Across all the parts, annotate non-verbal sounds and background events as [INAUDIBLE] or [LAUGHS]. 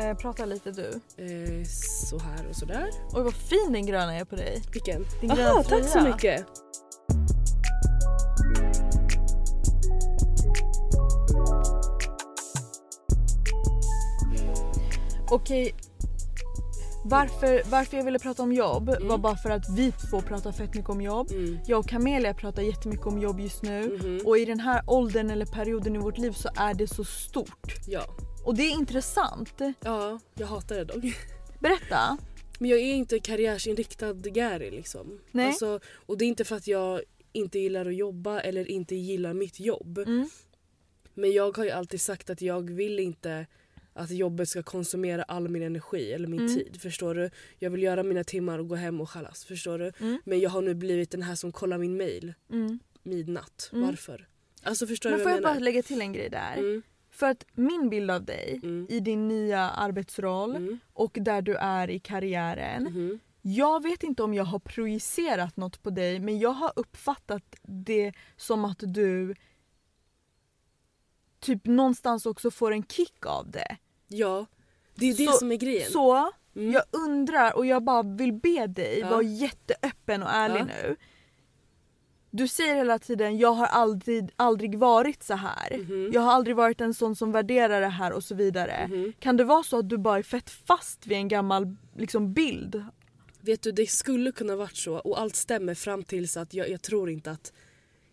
Eh, prata lite du. Eh, så här och sådär. Oj vad fin den gröna är på dig. Vilken? Din gröna Aha, tack så tröja. mycket. Okej. Varför, varför jag ville prata om jobb var Mm. bara för att vi två pratar fett mycket om jobb. Mm. Jag och Camelia pratar jättemycket om jobb just nu. Mhm. Och i den här åldern eller perioden i vårt liv så är det så stort. Ja. Och det är intressant. ja, jag hatar det dock. Berätta. Men jag är inte karriärsinriktad Gary liksom. Nej. Alltså, och det är inte för att jag inte gillar att jobba eller inte gillar mitt jobb. Mm. Men jag har ju alltid sagt att jag vill inte att jobbet ska konsumera all min energi eller min Mm. tid. Förstår du? Jag vill göra mina timmar och gå hem och chalas. Förstår du? Mm. Men jag har nu blivit den här som kollar min mail Mm. midnatt. Mm. Varför? Alltså förstår Men du får vad jag jag bara menar? lägga till en grej där? Mm, För att min bild av dig mm, i din nya arbetsroll mm, och där du är i karriären. mhm. Jag vet inte om jag har projicerat något på dig men jag har uppfattat det som att du typ någonstans också får en kick av det. Ja, det är det Så- som är grejen. Så Mm. jag undrar och jag bara vill be dig Ja. vara jätteöppen och ärlig Ja. nu. Du säger hela tiden jag har aldrig, aldrig varit så här. Mhm. Jag har aldrig varit en sån som värderar det här och så vidare. Mhm. Kan det vara så att du bara är fett fast vid en gammal liksom, bild? Vet du, det skulle kunna varit så och allt stämmer fram tills att jag, jag tror inte att...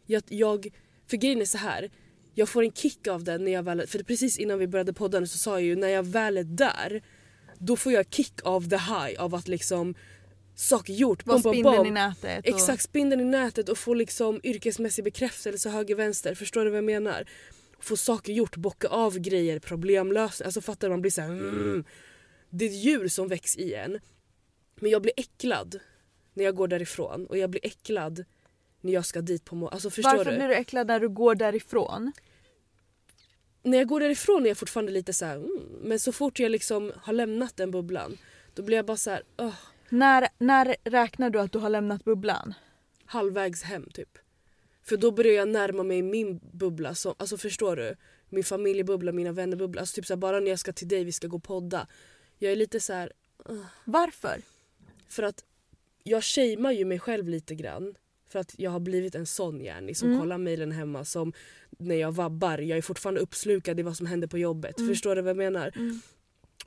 Jag, jag, för grejen är så här. Jag får en kick av det när jag väl... För precis innan vi började podda så sa jag ju när jag väl är där då får jag kick av the high av att liksom saker gjort. Var bom, bom, spindeln bom. i nätet? Och... Exakt, spindeln i nätet och få liksom yrkesmässig bekräftelse höger vänster. Förstår du vad jag menar? Få saker gjort, bocka av grejer, problemlösningar. Alltså fattar du? Man blir så här, mm. Det är ett djur som väcks i en. Men jag blir äcklad när jag går därifrån och jag blir äcklad när jag ska dit på morgonen. Alltså förstår Varför du? blir du äcklad när du går därifrån? När jag går därifrån är jag fortfarande lite så här, mm. men så fort jag liksom har lämnat den bubblan då blir jag bara så här, "Ugh." När, när räknar du att du har lämnat bubblan? halvvägs hem typ. För då börjar jag närma mig min bubbla. Som, alltså förstår du? Min familjebubbla, mina vännerbubbla. Alltså typ så här, bara när jag ska till dig, vi ska gå podda. Jag är lite så här, Varför? för att jag shamear ju mig själv lite grann. För att jag har blivit en sån Jenny som Mm. kollar mejlen hemma som när jag vabbar. Jag är fortfarande uppslukad i vad som händer på jobbet. Mm. Förstår du vad jag menar? Mm.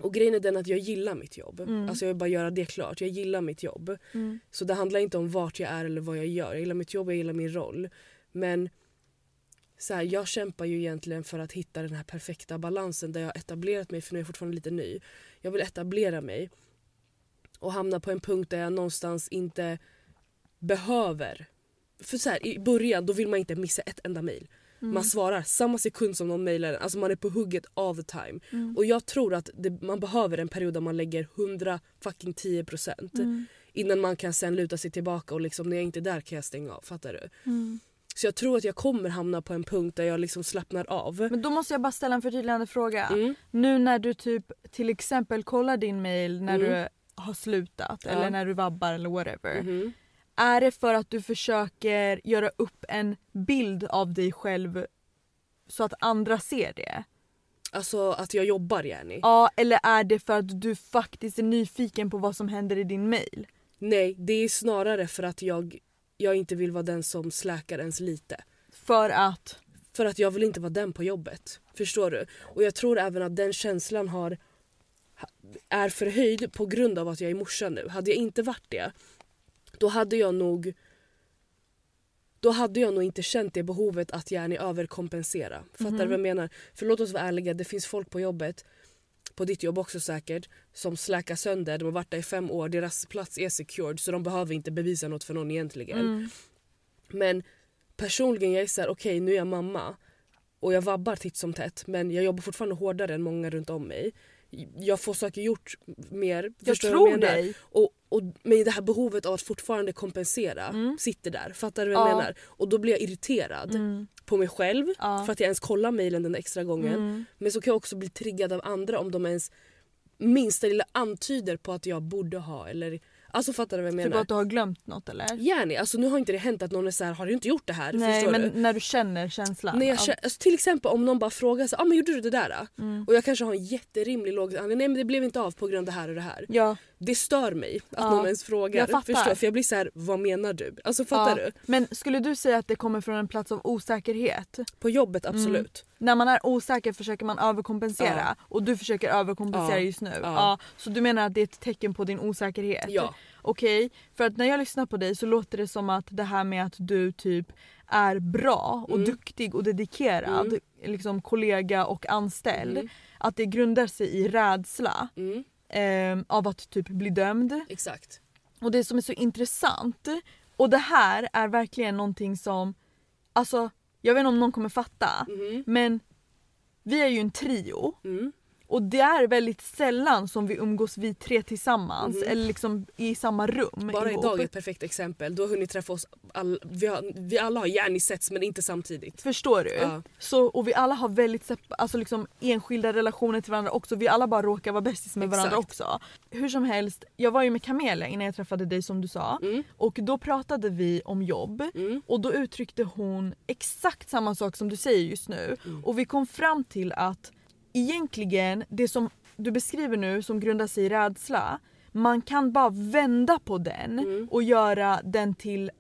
Och grejen är den att jag gillar mitt jobb. Mm. Alltså jag vill bara göra det klart. Jag gillar mitt jobb. Mm. Så det handlar inte om vart jag är eller vad jag gör. Jag gillar mitt jobb och jag gillar min roll. Men så här, jag kämpar ju egentligen för att hitta den här perfekta balansen där jag har etablerat mig, för nu är jag fortfarande lite ny. Jag vill etablera mig och hamna på en punkt där jag någonstans inte behöver. För så här, i början då vill man inte missa ett enda mail. Mm. Man svarar samma sekund som någon mailar en. Alltså man är på hugget all the time. Mm. Och jag tror att det, man behöver en period där man lägger 100 fucking 10 procent. Mm. Innan man kan sen luta sig tillbaka och liksom när jag inte är där kan jag stänga av. Fattar du? Mm. Så jag tror att jag kommer hamna på en punkt där jag liksom slappnar av. Men då måste jag bara ställa en förtydligande fråga. Mm. Nu när du typ till exempel kollar din mail när Mm. du har slutat Ja. eller när du vabbar eller whatever. Är det för att du försöker göra upp en bild av dig själv så att andra ser det? Alltså att jag jobbar Jenny. Ja, eller är det för att du faktiskt är nyfiken på vad som händer i din mail? Nej, det är snarare för att jag, jag inte vill vara den som släkar ens lite. För att... För att jag vill inte vara den på jobbet. Förstår du? Och jag tror även att den känslan har är förhöjd på grund av att jag är morsa nu. Hade jag inte varit det, då hade jag nog då hade jag nog inte känt det behovet att gärna överkompensera. Fattar du Mhm. vad jag menar? För låt oss vara ärliga, det finns folk på jobbet, på ditt jobb också säkert, som släkar sönder. De har varit där i fem år, deras plats är secured så de behöver inte bevisa något för någon egentligen. Mm. Men personligen jag är såhär, okej nu är jag mamma och jag vabbar titt som tätt men jag jobbar fortfarande hårdare än många runt om mig. Jag får saker gjort mer. Jag tror menar? dig. Och, och, men det här behovet av att fortfarande kompensera Mm. sitter där. Fattar du vad jag Ja. menar? Och då blir jag irriterad Mm. på mig själv Ja. för att jag ens kollar mejlen den extra gången. Mm. Men så kan jag också bli triggad av andra om de ens minsta lilla antyder på att jag borde ha eller Alltså fattar du vad jag Typ menar? att du har glömt något eller? Gärna, alltså nu har inte det hänt att någon är så här, har du inte gjort det här? Nej Förstår men du? när du känner känslan. När jag, av- alltså, till exempel om någon bara frågar så ah, men gjorde du det där? då?" Mm. Och jag kanske har en jätterimlig logisk anledning, nej men det blev inte av på grund av det här och det här. Ja, Det stör mig att Ja, någon ens frågar. jag fattar. Förstår? För jag blir så här, vad menar du? Alltså fattar ja. du? Men skulle du säga att det kommer från en plats av osäkerhet? På jobbet Mm. absolut. När man är osäker försöker man överkompensera Ja. och du försöker överkompensera just nu. Ja. Så du menar att det är ett tecken på din osäkerhet? Ja. Okej, för att när jag lyssnar på dig så låter det som att det här med att du typ är bra och Mm. duktig och dedikerad, Mm. liksom kollega och anställd. Mm. Att det grundar sig i rädsla Mm, eh, av att typ bli dömd. exakt. Och det som är så intressant, och det här är verkligen någonting som, alltså jag vet inte om någon kommer fatta, Mhm. men vi är ju en trio Mm. Och det är väldigt sällan som vi umgås vi tre tillsammans Mhm. eller liksom i samma rum Bara ihop. idag är ett perfekt exempel. Du har hunnit träffa oss, all, vi, har, vi alla har gärna setts men inte samtidigt. Förstår du? Ja. Så, och vi alla har väldigt alltså liksom enskilda relationer till varandra också. Vi alla bara råkar vara bästis med varandra Exakt. också. Hur som helst, jag var ju med Camilla innan jag träffade dig som du sa. Mm. Och då pratade vi om jobb. Mm. Och då uttryckte hon exakt samma sak som du säger just nu. Mm. Och vi kom fram till att egentligen det som du beskriver nu som grundar sig i rädsla. Man kan bara vända på den Mm. och göra den till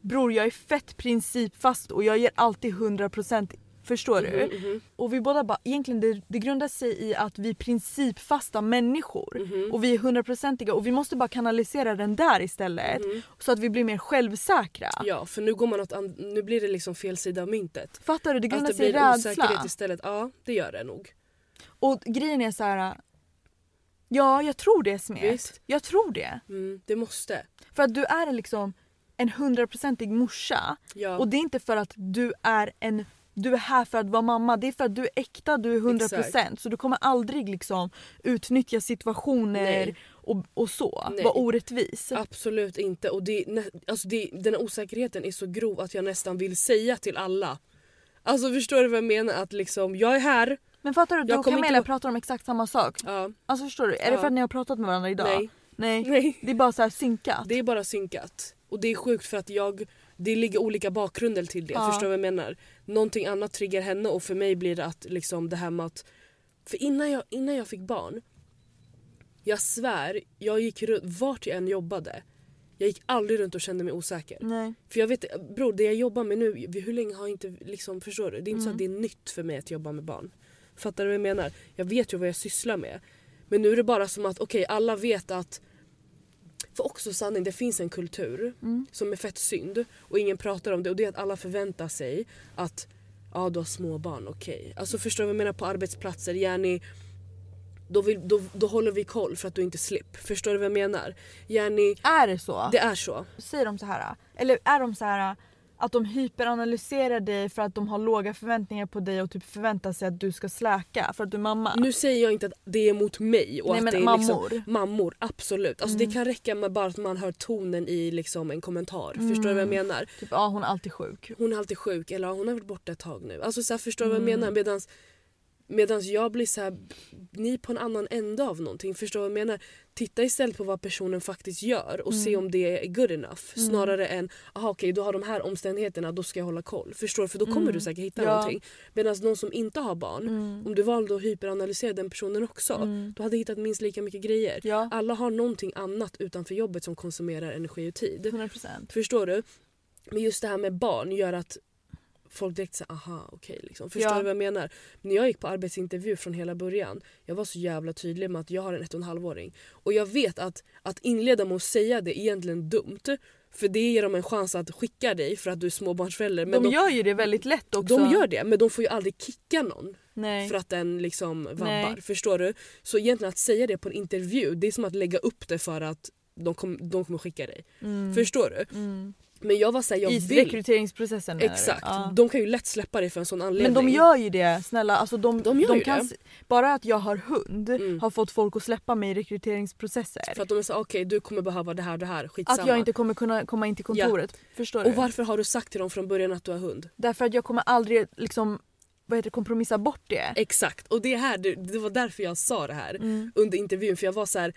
Bror jag är fett principfast och jag ger alltid 100% Förstår du? Mhm. Och vi båda bara, egentligen det, det grundar sig i att vi är principfasta människor. Mhm. Och vi är hundraprocentiga och vi måste bara kanalisera den där istället. Mhm. Så att vi blir mer självsäkra. Ja för nu, går man åt nu blir det liksom fel sida av myntet. Fattar du? Det grundar Att det sig i blir osäkerhet rädsla. istället. Ja det gör det nog. Och grejen är så här. Ja, jag tror det Smet. Visst. Jag tror det. Mm, det måste. För att du är liksom en hundraprocentig morsa. Ja. Och det är inte för att du är en du är här för att vara mamma, det är för att du är äkta, du är 100% Exakt. så du kommer aldrig liksom utnyttja situationer Nej. och, och så, Nej. vara orättvis. Absolut inte. Och det, alltså det, den här osäkerheten är så grov att jag nästan vill säga till alla. Alltså förstår du vad jag menar? Att liksom, jag är här. Men fattar du, du och Camilla inte- pratar om exakt samma sak. Ja, Alltså förstår du, är det Ja. för att ni har pratat med varandra idag? nej, Nej. nej. Det är bara så här synkat. Det är bara synkat. Och det är sjukt för att jag, det ligger olika bakgrunder till det. Ja. Förstår du vad jag menar? Någonting annat triggar henne och för mig blir det att liksom det här med att... För innan jag, innan jag fick barn, jag svär, jag gick runt, vart jag än jobbade, jag gick aldrig runt och kände mig osäker. Nej. För jag vet, bror det jag jobbar med nu, hur länge har jag inte liksom, förstår du? Det är inte så Mm. att det är nytt för mig att jobba med barn. Fattar du vad jag menar? Jag vet ju vad jag sysslar med. Men nu är det bara som att okej alla vet att för också sanning, det finns en kultur Mm. som är fett synd och ingen pratar om det och det är att alla förväntar sig att ja du har små barn, okej. Alltså förstår du vad jag menar på arbetsplatser, Jenny då, vill, då, då håller vi koll för att du inte slipp. Förstår du vad jag menar? Jenny, Är det så? det är så. Säger de så här? Eller är de så här att de hyperanalyserar dig för att de har låga förväntningar på dig och typ förväntar sig att du ska släka för att du är mamma? Nu säger jag inte att det är mot mig och Nej, att men det är mammor. liksom mammor. Absolut. Alltså Mm. Det kan räcka med bara att man hör tonen i liksom en kommentar. Förstår du vad jag Mm. menar? Typ ja hon är alltid sjuk. Hon är alltid sjuk eller hon har varit borta ett tag nu. Alltså så här, förstår du vad jag Mm. menar? Medans, medans jag blir så här, ni på en annan ände av någonting. Förstår du vad jag menar? Titta istället på vad personen faktiskt gör och se Mm. om det är good enough. Mm. Snarare än aha okej då har de här omständigheterna då ska jag hålla koll. Förstår du? För då kommer Mm. du säkert hitta Ja. någonting. Medan någon som inte har barn, Mm. om du valde att hyperanalysera den personen också Mm. du hade hittat minst lika mycket grejer. Ja, Alla har någonting annat utanför jobbet som konsumerar energi och tid. 100%. Förstår du? Men just det här med barn gör att folk direkt säger aha okej liksom. Förstår Ja. du vad jag menar? När jag gick på arbetsintervju från hela början jag var så jävla tydlig med att jag har en ett och en halvåring. Och jag vet att, att inleda med att säga det är egentligen dumt. För det ger dem en chans att skicka dig för att du är småbarnsförälder. Men de, de, gör ju det väldigt lätt också. de gör det men de får ju aldrig kicka någon Nej. för att den liksom vabbar. Nej. Förstår du? Så egentligen att säga det på en intervju det är som att lägga upp det för att de, kom, de kommer skicka dig. Mm. Förstår du? Mm. Men jag var såhär, jag I vill. rekryteringsprocessen menar du? Exakt. Ja. De kan ju lätt släppa det för en sån anledning. Men de gör ju det snälla. Alltså de, De gör ju kan, det. Bara att jag har hund Mm. har fått folk att släppa mig i rekryteringsprocesser. För att de är såhär, okej du kommer behöva det här och det här, skitsamma. Att jag inte kommer kunna komma in till kontoret. Förstår du? Och varför har du sagt till dem från början att du har hund? Därför att jag kommer aldrig liksom, vad heter det, kompromissa bort det. Exakt. Och det, här, det, det var därför jag sa det här Mm. under intervjun. För jag var så här.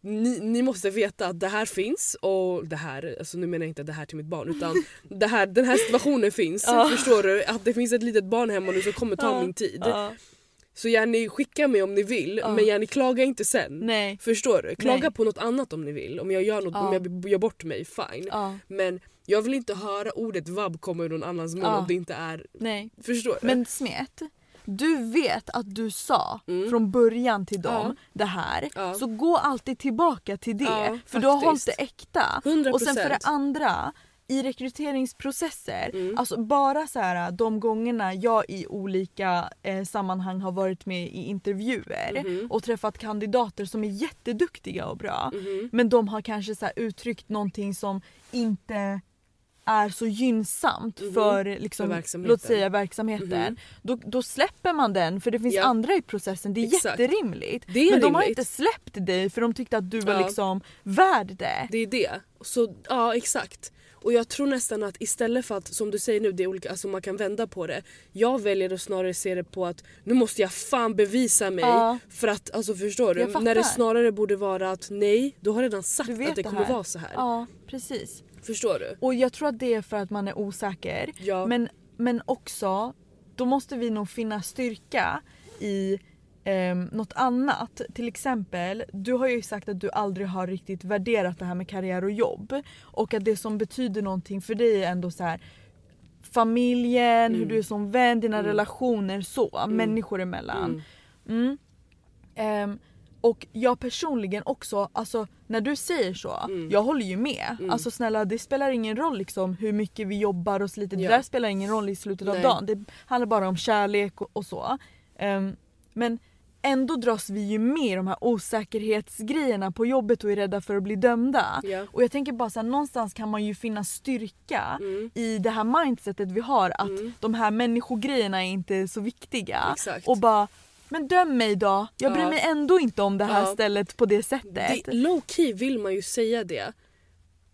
Ni, ni måste veta att det här finns och det här, alltså nu menar jag inte det här till mitt barn utan [LAUGHS] det här, den här situationen finns. Ja. Förstår du? Att det finns ett litet barn hemma nu som kommer ta Ja. min tid. Ja. Så gärna skicka mig om ni vill men gärna klaga inte sen. Nej. Förstår du? Klaga Nej. på något annat om ni vill. Om jag gör något, om jag gör bort mig, fine. Men jag vill inte höra ordet vab komma ur någon annans mun om det inte är... Nej. Förstår du? Men Smet, du vet att du sa Mm. från början till dem Ja. det här. Ja. Så gå alltid tillbaka till det. Ja, för du har hållit faktiskt. det äkta. 100%. Och sen för det andra, i rekryteringsprocesser, Mm. alltså bara så här, de gångerna jag i olika eh, sammanhang har varit med i intervjuer Mhm. och träffat kandidater som är jätteduktiga och bra. Mhm. Men de har kanske så här uttryckt någonting som inte är så gynnsamt Mhm. för, liksom, För verksamheten. låt säga verksamheten. Mhm. Då, då släpper man den för det finns Ja. andra i processen. Det är Exakt. jätterimligt. Det är Men de har rimligt. inte släppt dig för de tyckte att du var Ja. liksom värd det. Det är det. Så, ja exakt. Och jag tror nästan att istället för att som du säger nu, det är olika, alltså man kan vända på det. Jag väljer att snarare se det på att nu måste jag fan bevisa mig. Ja. För att, alltså förstår du? När det snarare borde vara att nej, du har redan sagt att det det kommer här. vara så här. Ja, precis. Förstår du? Och jag tror att det är för att man är osäker. Ja. Men, men också, då måste vi nog finna styrka i eh, något annat. Till exempel, du har ju sagt att du aldrig har riktigt värderat det här med karriär och jobb. Och att det som betyder någonting för dig är ändå så här familjen, hur Mm. du är som vän, dina Mm. relationer så, människor emellan. Mm. Mm. Och jag personligen också, alltså när du säger så, Mm. jag håller ju med. Mm. Alltså snälla det spelar ingen roll liksom hur mycket vi jobbar och sliter, Ja. det där spelar ingen roll i slutet av Nej. dagen. Det handlar bara om kärlek och, och så. Ehm, men ändå dras vi ju med i de här osäkerhetsgrejerna på jobbet och är rädda för att bli dömda. Ja. Och jag tänker bara så här, någonstans kan man ju finna styrka Mm. i det här mindsetet vi har att Mm. de här människogrejerna är inte så viktiga. Exakt. Och bara, men döm mig då. Jag bryr Ja. mig ändå inte om det här Ja. stället på det sättet. Det, low key vill man ju säga det.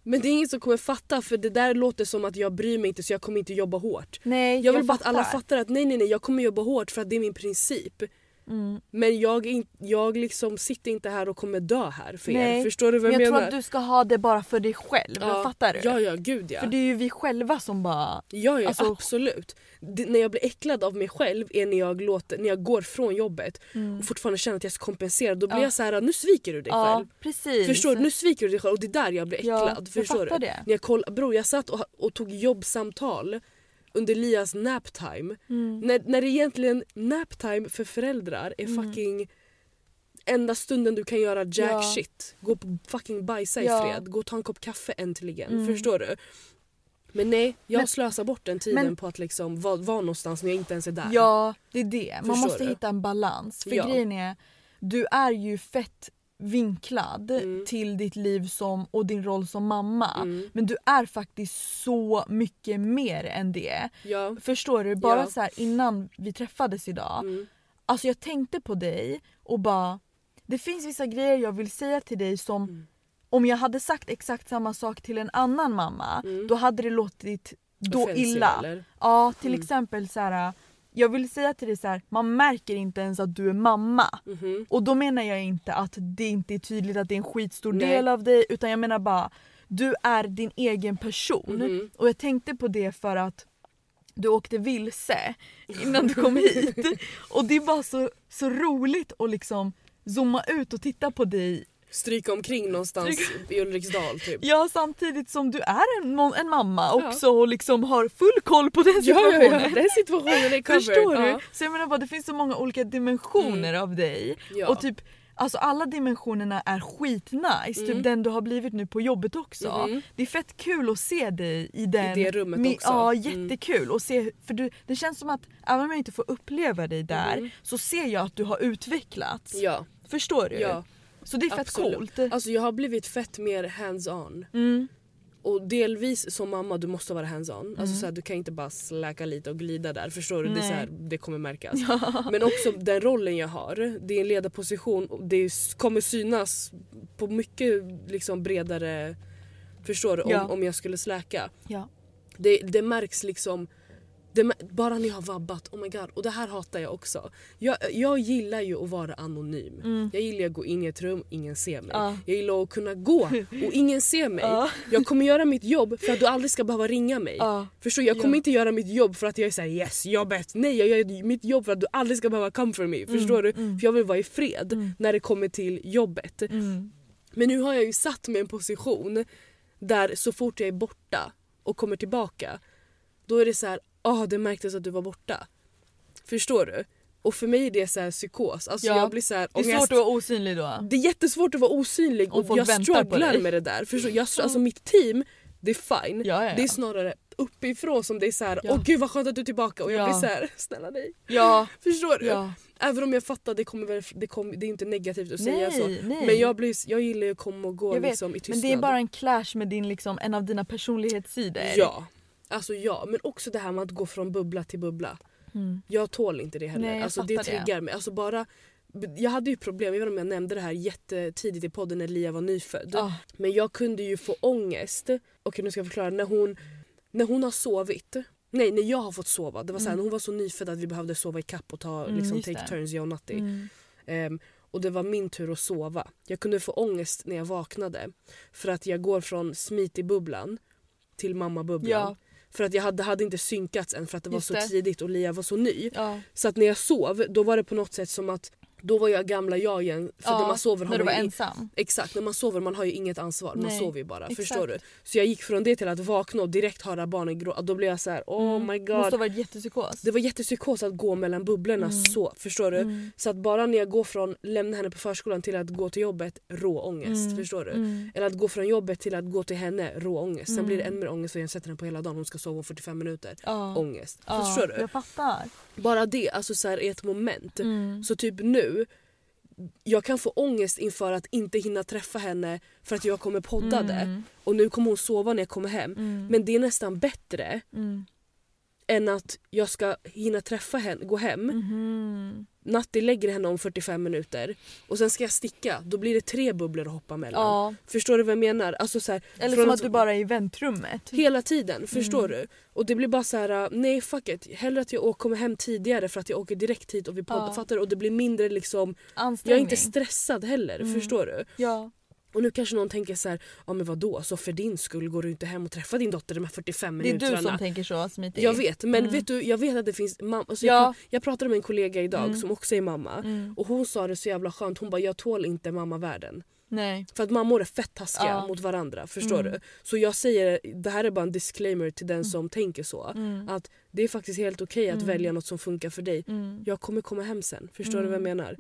Men det är ingen som kommer fatta för det där låter som att jag bryr mig inte så jag kommer inte jobba hårt. Nej, Jag vill bara att alla fattar att nej nej nej jag kommer jobba hårt för att det är min princip. Mm. Men jag, jag liksom sitter inte här och kommer dö här för er. Nej, Förstår du vad Men jag, jag tror menar? att du ska ha det bara för dig själv. Fattar du? Ja ja gud ja. För det är ju vi själva som bara... Ja, ja Alltså- absolut. Det, när jag blir äcklad av mig själv är när jag, låter, när jag går från jobbet Mm. och fortfarande känner att jag ska kompensera. Då blir Ja. jag så här: nu sviker du dig Ja, själv. precis. Förstår du? Nu sviker du dig själv och det är där jag blir Ja, äcklad. jag förstår du? det. När jag, koll, bro, jag satt och, och tog jobbsamtal under Lias naptime. Mm. När, när det egentligen naptime för föräldrar är Mm. fucking enda stunden du kan göra jack Ja. shit. Gå på fucking bajsa i Ja. fred. Gå och ta en kopp kaffe äntligen. Mm. Förstår du? Men nej, jag Men- slösar bort den tiden men- på att liksom vara var någonstans när jag inte ens är där. Ja, det är det. Man Förstår måste du? hitta en balans. För Ja. grejen är, du är ju fett vinklad Mm. till ditt liv som, och din roll som mamma. Mm. Men du är faktiskt så mycket mer än det. Ja. Förstår du? Bara Ja. så här innan vi träffades idag. Mm. Alltså jag tänkte på dig och bara det finns vissa grejer jag vill säga till dig som Mm. om jag hade sagt exakt samma sak till en annan mamma Mm. då hade det låtit då illa. Eller? Ja till Mm. exempel så här. Jag vill säga till dig så här, man märker inte ens att du är mamma. Mhm. Och då menar jag inte att det inte är tydligt att det är en skitstor Nej. del av dig utan jag menar bara du är din egen person. Mhm. Och jag tänkte på det för att du åkte vilse innan du kom hit. [LAUGHS] Och det är bara så, så roligt att liksom zooma ut och titta på dig. Stryka omkring någonstans i Ulriksdal typ. Ja samtidigt som du är en, en mamma Ja. också och liksom har full koll på den Ja, situationen. ja, ja, den situationen är covered. Förstår du? Ja. Så jag menar bara det finns så många olika dimensioner av dig. Ja. Och typ Alltså alla dimensionerna är skitnice, Mm. typ den du har blivit nu på jobbet också. Mhm. Det är fett kul att se dig i den... det rummet mi- också. Ja Mm. jättekul. Och se, för du, det känns som att även om jag inte får uppleva dig där Mhm. så ser jag att du har utvecklats. Ja, Förstår du? ja Så det är fett absolut. coolt. Alltså jag har blivit fett mer hands-on. Mm. Och delvis som mamma, du måste vara hands-on. Alltså Mm. så här, du kan inte bara släka lite och glida där. Förstår du? Det, är så här, det kommer märkas. [LAUGHS] Men också den rollen jag har, det är en ledarposition och det kommer synas på mycket liksom bredare... Förstår du? Om, Ja. om jag skulle släka. Ja. Det, det märks liksom Det, bara ni har vabbat, oh my god. Och det här hatar jag också. Jag, jag gillar ju att vara anonym. Mm. Jag gillar att gå in i ett rum, ingen ser mig. Ja. Jag gillar att kunna gå och ingen ser mig. Ja. Jag kommer göra mitt jobb för att du aldrig ska behöva ringa mig. Ja. Förstår? Jag kommer Ja. inte göra mitt jobb för att jag är såhär yes, jobbet. Nej, jag gör mitt jobb för att du aldrig ska behöva come for me. Förstår du? mm. För jag vill vara i fred Mm. när det kommer till jobbet. Mm. Men nu har jag ju satt mig i en position där så fort jag är borta och kommer tillbaka då är det så här, ah det märktes att du var borta. Förstår du? Och för mig är det så här psykos. Alltså Ja. jag blir så här, Det är svårt att vara osynlig då. Det är jättesvårt att vara osynlig och folk jag strugglar dig. med det där. Förstår? Jag, alltså mitt team, det är fine. Ja, ja. Det är snarare uppifrån som det är så här, åh gud vad skönt att du är tillbaka och jag Ja. blir så här, snälla nej. Ja, Förstår du? Även om jag fattar det kommer väl, det, kommer, det är inte negativt att säga så. Nej, nej. Men jag, blir, jag gillar ju att komma och gå Jag vet, liksom, i tystnad. Men det är bara en clash med din, liksom, en av dina personlighetssidor. Ja. Alltså ja, men också det här med att gå från bubbla till bubbla. Mm. Jag tål inte det heller. Nej, jag alltså, det fattar det. triggar mig. Alltså, bara, jag hade ju problem, jag vet inte om jag nämnde det här jättetidigt i podden när Lia var nyfödd. Ja. Men jag kunde ju få ångest. Okej nu ska jag förklara. När hon, när hon har sovit. Nej när jag har fått sova. Det var så här, Mm. när hon var så nyfödd att vi behövde sova i kapp och ta, Mm, liksom, take det. turns jag och Natti. Mm. Ehm, och det var min tur att sova. Jag kunde få ångest när jag vaknade. För att jag går från smitig-bubblan till mamma-bubblan. Ja. För att jag hade, hade inte synkats än för att det var Just så det. tidigt och Lia var så ny. Ja. Så att när jag sov då var det på något sätt som att då var jag gamla jag igen. För Ja, när man sover när du var ju ensam. Exakt, när man sover man har ju inget ansvar. Man Nej, sover ju bara. exakt. Förstår du? Så jag gick från det till att vakna och direkt höra barnen gråta. Då blev jag så här: oh Mm. my Måste god. ha varit jättepsykos. Det var jättepsykos att gå mellan bubblorna Mm. så. Förstår du? Mm. Så att bara när jag går från lämna henne på förskolan till att gå till jobbet, rå ångest. Mm. Förstår du? Mm. Eller att gå från jobbet till att gå till henne, rå ångest. Sen Mm. blir det ännu mer ångest och jag sätter henne på hela dagen. Hon ska sova om 45 minuter. Ja. Ångest. Ja, Förstår du? Jag fattar. Bara det, alltså så här, i ett moment. Mm. Så typ nu, jag kan få ångest inför att inte hinna träffa henne för att jag kommer poddade. Mm. Och nu kommer hon sova när jag kommer hem. Mm. Men det är nästan bättre Mm. Än att jag ska hinna träffa henne, gå hem. Mhm. Natti lägger henne om 45 minuter och sen ska jag sticka. Då blir det tre bubblor att hoppa mellan. Ja. Förstår du vad jag menar? Alltså så här, Eller som att du bara är i väntrummet. Hela tiden, förstår Mm. du? Och det blir bara så här: nej fuck it. Hellre att jag kommer hem tidigare för att jag åker direkt hit och vi poddar. Ja. Och det blir mindre liksom, jag är inte stressad heller. Mm. Förstår du? Ja. Och nu kanske någon tänker så här, ja men vadå, så för din skull går du inte hem och träffar din dotter de här 45 Det är minuterna? du som tänker så smitig. Jag vet, men Mm. vet du, jag vet att det finns mamma. Alltså Ja. jag, jag pratade med en kollega idag Mm. som också är mamma. Mm. Och hon sa det så jävla skönt, hon bara jag tål inte mammavärlden. Nej. För att mammor är fett taskiga Ja. mot varandra, förstår Mm. du? Så jag säger, det här är bara en disclaimer till den som tänker så. Mm. Att det är faktiskt helt okej att Mm. välja något som funkar för dig. Mm. Jag kommer komma hem sen, förstår du vad jag menar?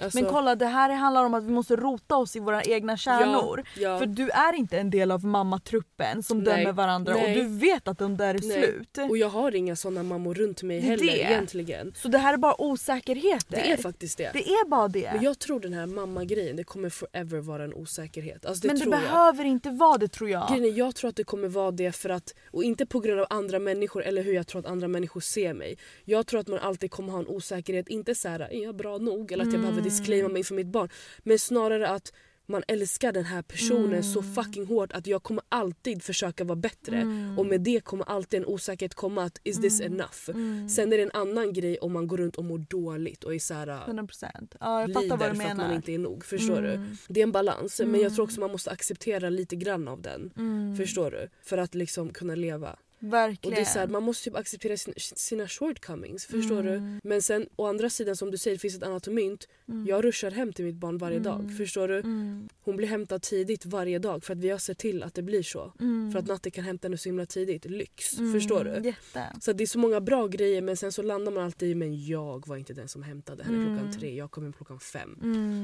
Alltså, Men kolla det här handlar om att vi måste rota oss i våra egna kärnor. ja, För du är inte en del av mammatruppen som Nej. dömer varandra Nej. och du vet att de där är Nej. slut. Och jag har inga såna mammor runt mig heller det. egentligen. Så det här är bara osäkerheter. Det är faktiskt det. Det är bara det. Men jag tror den här mamma-grejen, det kommer forever vara en osäkerhet. Alltså det Men det jag. behöver inte vara det tror jag. Grejen jag tror att det kommer vara det för att, och inte på grund av andra människor eller hur jag tror att andra människor ser mig. Jag tror att man alltid kommer ha en osäkerhet, inte så här, är jag bra nog? Eller att jag behöver. Disclaima mig för mitt barn. Men snarare att man älskar den här personen Mm. så fucking hårt att jag kommer alltid försöka vara bättre. Mm. Och med det kommer alltid en osäkerhet komma att is this Mm. enough? Mm. Sen är det en annan grej om man går runt och mår dåligt och är så här, 100%. Ja, jag fattar vad du för att man menar. inte är nog. Förstår du? Mm. Det är en balans men jag Mm. tror också man måste acceptera lite grann av den. Mm. Förstår du? För att liksom kunna leva. Verkligen. Och det är så här, man måste typ acceptera sina, sina shortcomings. Förstår du? Mm. Men sen å andra sidan som du säger det finns ett annat mynt. Mm. Jag ruschar hem till mitt barn varje dag. Mm. Förstår du? Mm. Hon blir hämtad tidigt varje dag för att vi har sett till att det blir så. Mm. För att Natte kan hämta henne så himla tidigt. Lyx. Mm, Förstår du? Jätte. Så det är så många bra grejer men sen så landar man alltid i men jag var inte den som hämtade henne klockan tre. Jag kom hem klockan fem.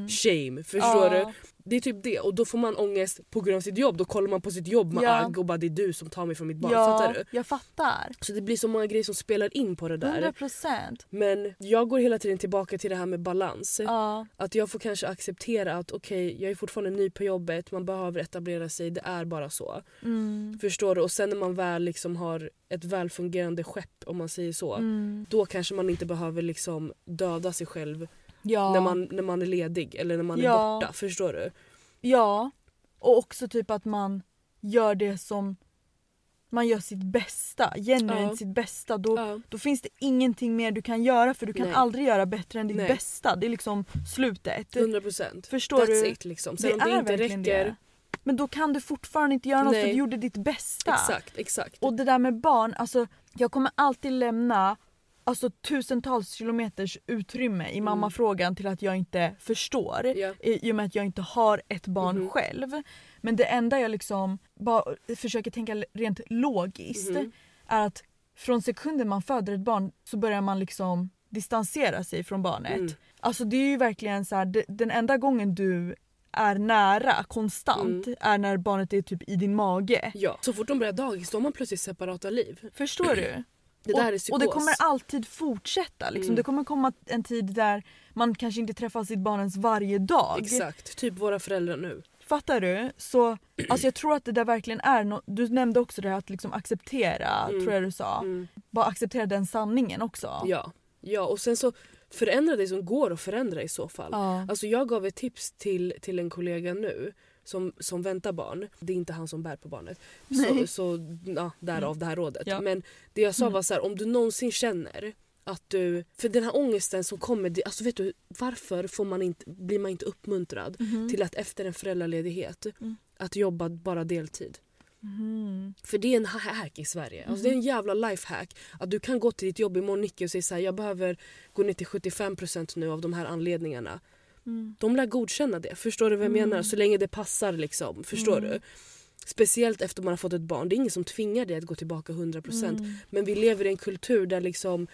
Shame, förstår Ja. du? Det är typ det och då får man ångest på grund av sitt jobb. Då kollar man på sitt jobb med Ja. agg och bara det är du som tar mig från mitt barn. Ja, Fattar du? jag fattar. Så det blir så många grejer som spelar in på det där. 100%. Men jag går hela tiden tillbaka till det här med balans. Ja. Att jag får kanske acceptera att okej, jag är fortfarande ny på jobbet, man behöver etablera sig, det är bara så. Mm. Förstår du? Och sen när man väl liksom har ett välfungerande skepp om man säger så. Mm. Då kanske man inte behöver liksom döda sig själv Ja. när, man, när man är ledig eller när man är Ja. borta. Förstår du? Ja. Och också typ att man gör det som man gör sitt bästa, genuint Ja. sitt bästa då, Ja. då finns det ingenting mer du kan göra för du kan Nej. aldrig göra bättre än ditt Nej. bästa. Det är liksom slutet. 100 procent. Förstår That's du? it liksom. Sen om det inte räcker. det. Men då kan du fortfarande inte göra något för Nej. du gjorde ditt bästa. Exakt, exakt. Och det där med barn, alltså jag kommer alltid lämna alltså, tusentals kilometers utrymme i mammafrågan till att jag inte förstår. Mm. Ja. I, I och med att jag inte har ett barn Mhm. själv. Men det enda jag liksom bara försöker tänka rent logiskt Mhm. är att från sekunden man föder ett barn så börjar man liksom distansera sig från barnet. Mm. Alltså det är ju verkligen så här, den enda gången du är nära konstant Mm. är när barnet är typ i din mage. Ja. Så fort de börjar dagis då har man plötsligt separata liv. Förstår du? Det där är psykos. och det kommer alltid fortsätta. Liksom. Mm. Det kommer komma en tid där man kanske inte träffar sitt barn ens varje dag. Exakt, typ våra föräldrar nu. Fattar du? Så alltså jag tror att det där verkligen är något. Du nämnde också det här att liksom acceptera, Mm. tror jag du sa. Mm. Bara acceptera den sanningen också. Ja. ja, och sen så förändra det som går att förändra i så fall. Ja. Alltså jag gav ett tips till, till en kollega nu som, som väntar barn. Det är inte han som bär på barnet. Så, Nej. så ja, därav det här rådet. Ja. Men det jag sa Mm. var så här, om du någonsin känner att du... För den här ångesten som kommer, det- alltså vet du varför får man inte, blir man inte uppmuntrad Mhm. till att efter en föräldraledighet Mm. att jobba bara deltid? Mhm. För det är en ha- hack i Sverige. Alltså det är en jävla lifehack. Att du kan gå till ditt jobb imorgon Nicky och säga så här, jag behöver gå ner till 75% nu av de här anledningarna. Mm. De lär godkänna det. Förstår du vad jag Mm. menar? Så länge det passar liksom. Förstår Mm. du? Speciellt efter man har fått ett barn. Det är ingen som tvingar dig att gå tillbaka 100%. Mm. Men vi lever i en kultur där liksom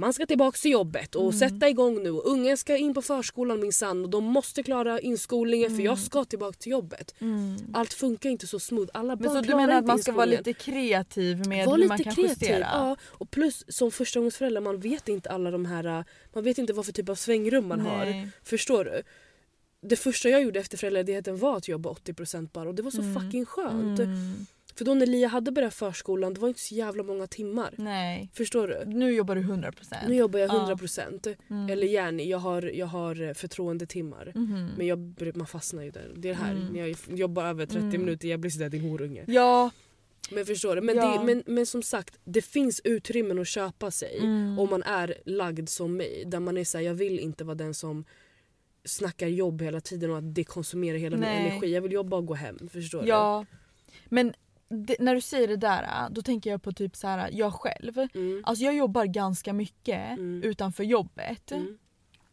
man ska tillbaka till jobbet och Mm. sätta igång nu. Ungen ska in på förskolan minsann och de måste klara inskolningen för jag Mm. ska tillbaka till jobbet. Mm. Allt funkar inte så smooth. Alla Men barn så du menar att man ska vara lite kreativ med Var hur man kan kreativ. justera? Ja, och plus som förstagångsförälder man vet inte alla de här man vet inte vad för typ av svängrum man har. Nej. Förstår du? Det första jag gjorde efter föräldraledigheten var att jobba 80% bara och det var så Mm. fucking skönt. Mm. För då när Lia hade börjat förskolan det var inte så jävla många timmar. Nej. Förstår du? Nu jobbar du 100%. Nu jobbar jag Ja. 100% Mm. eller Jenny, jag har, jag har förtroendetimmar. Mhm. Men jag, man fastnar ju där. Det är det här, Mm. när jag jobbar över 30 Mm. minuter jag blir sådär din horunge. Ja. Men förstår du? Men, Ja. det, men, men som sagt, det finns utrymmen att köpa sig. Mm. Om man är lagd som mig. Där man är såhär, jag vill inte vara den som snackar jobb hela tiden och att det konsumerar hela Nej. min energi. Jag vill jobba och gå hem. Förstår Ja. Men det, när du säger det där då tänker jag på typ så här, jag själv. Mm. Alltså jag jobbar ganska mycket Mm. utanför jobbet. Mm.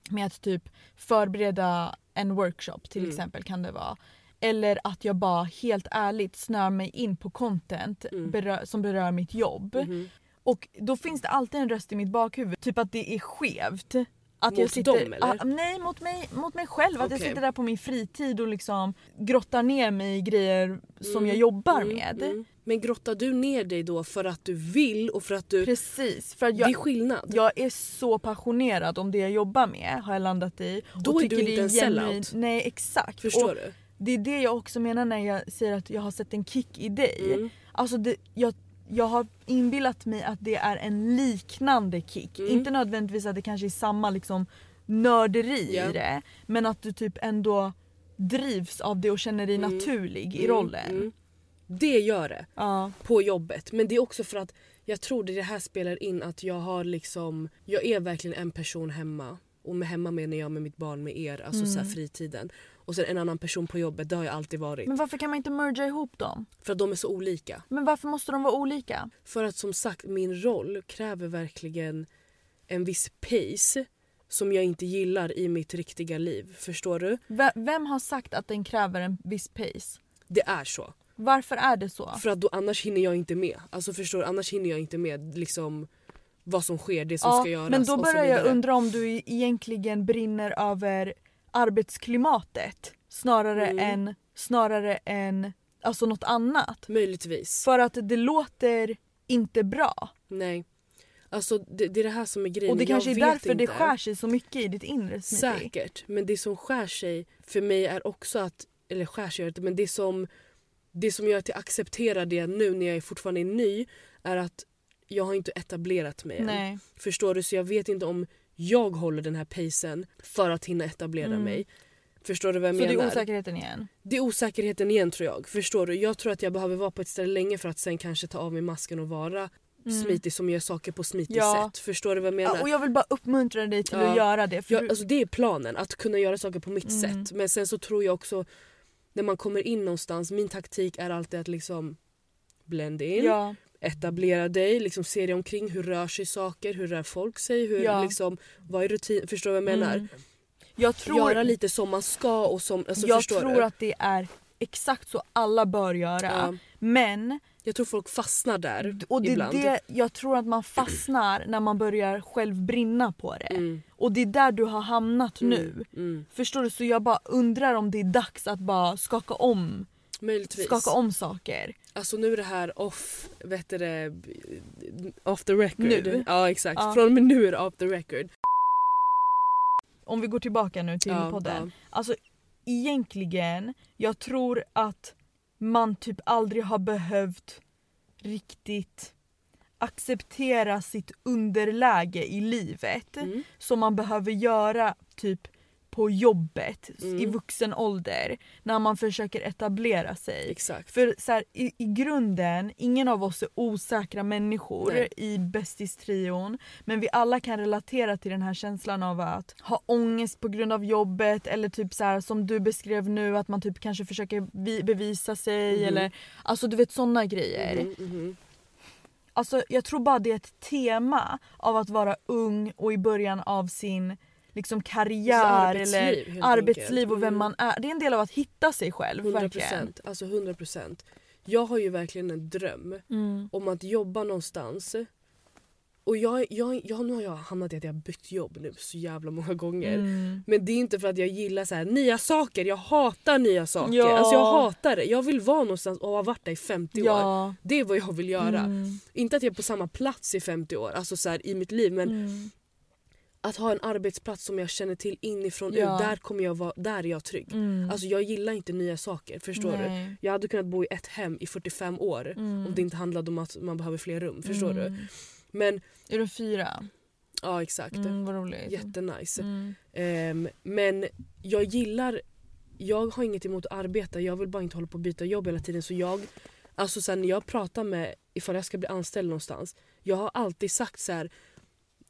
Med att typ förbereda en workshop till Mm. exempel kan det vara. Eller att jag bara helt ärligt snör mig in på content Mm. berö- som berör mitt jobb. Mhm. Och då finns det alltid en röst i mitt bakhuvud, typ att det är skevt. Att Mot jag sitter, dem, eller? Ah, nej mot mig, mot mig själv. Att jag sitter där på min fritid och liksom grottar ner mig i grejer som Mm, jag jobbar Mm, med. mm. Men grottar du ner dig då för att du vill och för att du... Precis. För att Det är jag, skillnad. jag är så passionerad om det jag jobbar med har jag landat i. Då och är du tycker inte det en sellout. Nej exakt. Förstår och du? Det är det jag också menar när jag säger att jag har sett en kick i dig. Mm. Alltså det, jag, jag har inbillat mig att det är en liknande kick. Mm. Inte nödvändigtvis att det kanske är samma liksom nörderi Ja. i det. Men att du typ ändå drivs av det och känner dig Mm. naturlig i Mm, rollen. mm. Det gör det. Ja. på jobbet. Men det är också för att jag tror det här spelar in att jag har liksom, jag är verkligen en person hemma. Och med hemma menar jag med mitt barn med er, alltså så här Mm. fritiden. Och sen en annan person på jobbet, det har jag alltid varit. Men varför kan man inte merga ihop dem? För att de är så olika. Men varför måste de vara olika? För att som sagt min roll kräver verkligen en viss pace som jag inte gillar i mitt riktiga liv. Förstår du? V- vem har sagt att den kräver en viss pace? Det är så. Varför är det så? För att då, annars hinner jag inte med. Alltså förstår du? Annars hinner jag inte med liksom vad som sker, det som ska göras men då börjar jag undra om du egentligen brinner över arbetsklimatet snarare Mm. än, snarare än alltså något annat. Möjligtvis. För att det låter inte bra. Nej. Alltså det, det är det här som är grejen. Och det kanske är därför det inte. skär sig så mycket i ditt inre Smitty. Säkert. Men det som skär sig för mig är också att, eller skär sig det inte, men det som, det som gör att jag accepterar det nu när jag fortfarande är ny är att jag har inte etablerat mig än. Nej. Förstår du? Så jag vet inte om jag håller den här pacen för att hinna etablera Mm. mig. Förstår du vad jag Så det menar? är osäkerheten igen? Det är osäkerheten igen tror jag. Förstår du? Jag tror att jag behöver vara på ett ställe länge för att sen kanske ta av mig masken och vara smitig som gör saker på smitigt Mm. Ja. sätt. Förstår du vad jag menar? Ja, och jag vill bara uppmuntra dig till Ja. att göra det. För Ja, du- alltså det är planen, att kunna göra saker på mitt Mm. sätt. Men sen så tror jag också när man kommer in någonstans, min taktik är alltid att liksom blend in, ja. Etablera dig, liksom se dig omkring, hur rör sig saker, hur rör folk sig, hur, Ja. liksom, vad är rutin, förstår du vad jag menar? Mm. Jag tror, Göra lite som man ska och som, alltså jag tror du? att det är exakt så alla bör göra. Ja. Men, Jag tror folk fastnar där och det ibland. det jag tror att man fastnar när man börjar själv brinna på det. Mm, Och det är där du har hamnat nu. mm. Förstår du? Så jag bara undrar om det är dags att bara skaka om, Möjligtvis. skaka om saker. Alltså nu är det här off, vet du det, off the record. Nu? Ja exakt, Ja. från och med nu är det off the record. Om vi går tillbaka nu till Ja, podden. ja. Alltså egentligen, jag tror att man typ aldrig har behövt riktigt acceptera sitt underläge i livet Mm. som man behöver göra typ på jobbet Mm. i vuxen ålder när man försöker etablera sig. Exakt. För så här, i, i grunden, ingen av oss är osäkra människor Nej. i bästistrion. Men vi alla kan relatera till den här känslan av att ha ångest på grund av jobbet eller typ så här, som du beskrev nu att man typ kanske försöker vi, bevisa sig Mhm. eller alltså du vet sådana grejer. Mhm. Alltså jag tror bara det är ett tema av att vara ung och i början av sin liksom karriär arbetsliv, eller arbetsliv enkelt. och vem Mm. man är. Det är en del av att hitta sig själv 100 verkligen. procent. Alltså 100 procent. Jag har ju verkligen en dröm Mm. om att jobba någonstans. Och jag, jag, jag, nu har jag hamnat i att jag har bytt jobb nu så jävla många gånger. Mm. Men det är inte för att jag gillar så här, nya saker, jag hatar nya saker. Ja. Alltså jag hatar det. Jag vill vara någonstans och ha varit där i 50 år. Ja. Det är vad jag vill göra. Mm. Inte att jag är på samma plats i 50 år, alltså så här, i mitt liv. Men Mm. Att ha en arbetsplats som jag känner till inifrån Ja. ut, där kommer jag vara, där är jag trygg. Mm. Alltså jag gillar inte nya saker, förstår du? Nej. Jag hade kunnat bo i ett hem i 45 år Mm. om det inte handlade om att man behöver fler rum, förstår du? Mm. Men Är du fyra? ja exakt, Mm, vad roligt. jättenice. Mm. Ehm, men jag gillar, jag har inget emot att arbeta, jag vill bara inte hålla på att byta jobb hela tiden. Så jag, alltså sen när jag pratar med, ifall jag ska bli anställd någonstans, jag har alltid sagt så här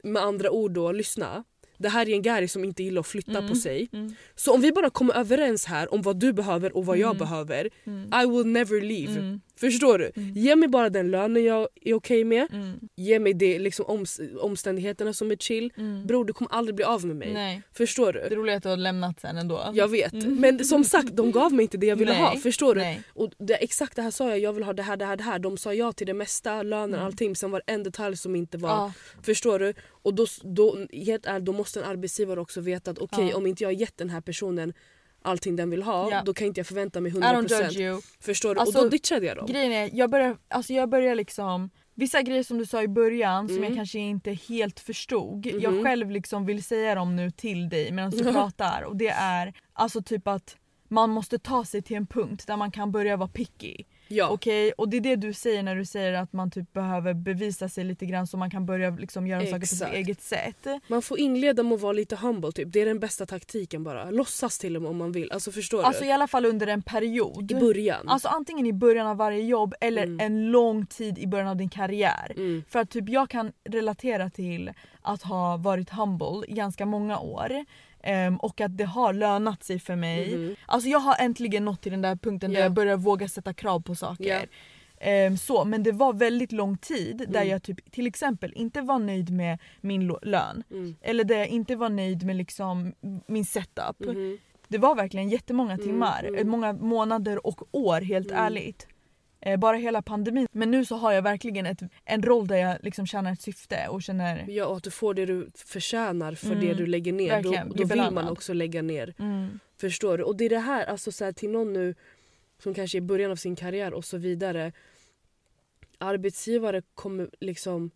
med andra ord då, lyssna. Det här är en Gary som inte gillar att flytta Mm. på sig. Mm. Så om vi bara kommer överens här om vad du behöver och vad jag Mm. behöver, Mm. I will never leave. Mm. Förstår du? Ge mig bara den lönen jag är okej med. Mm. Ge mig det, liksom, oms omständigheterna som är chill. Mm. Bror du kommer aldrig bli av med mig. Nej. Förstår Det du? roliga är att du har lämnat sen ändå. Jag vet. Men som sagt, de gav mig inte det jag ville Nej. ha. Förstår du? Nej. Och det, exakt det här sa jag, jag vill ha det här, det här, det här. De sa ja till det mesta, lönen, Mm. allting. Sen var det en detalj som inte var... Ja. Förstår du? Och då, då, helt ärligt, då måste en arbetsgivare också veta att okej Ja. om inte jag har gett den här personen allting den vill ha, Ja. då kan inte jag förvänta mig I don't 100%. judge you. Förstår du? Alltså, och då ditchade jag dem. Grejen är, jag börjar, alltså jag börjar liksom Vissa grejer som du sa i början som Mm. jag kanske inte helt förstod. Mhm. Jag själv liksom vill säga dem nu till dig medan du pratar. Och det är alltså typ att man måste ta sig till en punkt där man kan börja vara picky. Ja. Okej, och det är det du säger när du säger att man typ behöver bevisa sig lite grann så man kan börja liksom göra saker på sitt Exakt. eget sätt. Man får inleda med att vara lite humble typ. Det är den bästa taktiken bara. Låtsas till och med om man vill. Alltså förstår Alltså du? i alla fall under en period. I början. Alltså antingen i början av varje jobb eller Mm. en lång tid i början av din karriär. Mm. För att typ jag kan relatera till att ha varit humble i ganska många år. Ehm, och att det har lönat sig för mig. Mhm. Alltså jag har äntligen nått till den där punkten där Ja. jag börjar våga sätta krav på saker. Ja. Ehm, så, men det var väldigt lång tid där Mm. jag typ, till exempel inte var nöjd med min lön. Mm. Eller där jag inte var nöjd med liksom min setup. Mhm. Det var verkligen jättemånga Mm, timmar, mm. många månader och år helt Mm. ärligt. Eh, bara hela pandemin. Men nu så har jag verkligen ett, en roll där jag liksom känner ett syfte och känner... Ja och att du får det du förtjänar för Mm. det du lägger ner. Verkligen, Då, då vill man också lägga ner. Mm, Förstår du? Och det är det här, alltså så här, till någon nu som kanske är i början av sin karriär och så vidare. Arbetsgivare kommer liksom...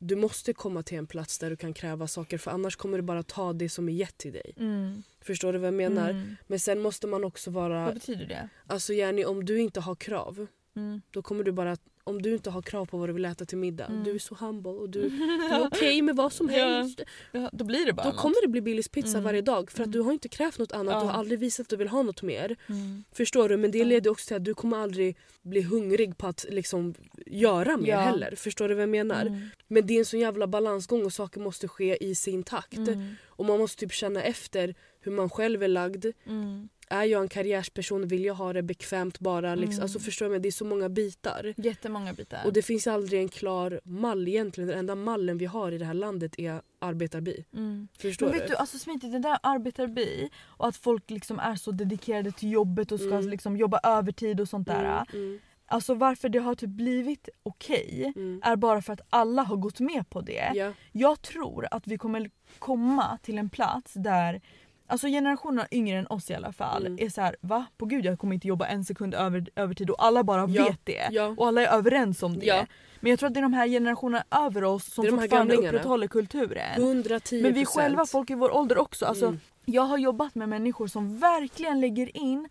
Du måste komma till en plats där du kan kräva saker för annars kommer du bara ta det som är gett till dig. mm, Förstår du vad jag menar? mm. Men sen måste man också vara... Vad betyder det? Alltså Jenny, om du inte har krav Mm, då kommer du bara om du inte har krav på vad du vill äta till middag, Mm. du är så humble och du, [LAUGHS] du är okej med vad som Ja. helst. Ja, då blir det bara Då något. kommer det bli Billys pizza Mm. varje dag för att Mm. du har inte krävt något annat, Ja. du har aldrig visat att du vill ha något mer. Mm. Förstår du? Men det Ja. leder också till att du kommer aldrig bli hungrig på att liksom göra mer Ja. heller. Förstår du vad jag menar? Mm. Men det är en sån jävla balansgång och saker måste ske i sin takt. Mm. Och man måste typ känna efter hur man själv är lagd. Mm. Är jag en karriärsperson? Vill jag ha det bekvämt bara? Liksom? Mm. Alltså förstår du? mig? Det är så många bitar. Jättemånga bitar. Och det finns aldrig en klar mall egentligen. Den enda mallen vi har i det här landet är arbetarby. mm. Förstår Men du? vet du, alltså smidigt, det där arbetarbi och att folk liksom är så dedikerade till jobbet och ska Mm. liksom jobba övertid och sånt där. Mm, mm, Alltså varför det har typ blivit okej mm. är bara för att alla har gått med på det. Ja. Jag tror att vi kommer komma till en plats där Alltså generationerna yngre än oss i alla fall Mm. är så här: va? På gud jag kommer inte jobba en sekund över, övertid och alla bara Ja, vet det. ja. Och alla är överens om det. Ja. Men jag tror att det är de här generationerna över oss som fortfarande upprätthåller kulturen. 110 Men vi själva, folk i vår ålder också. Alltså, Mm. Jag har jobbat med människor som verkligen lägger in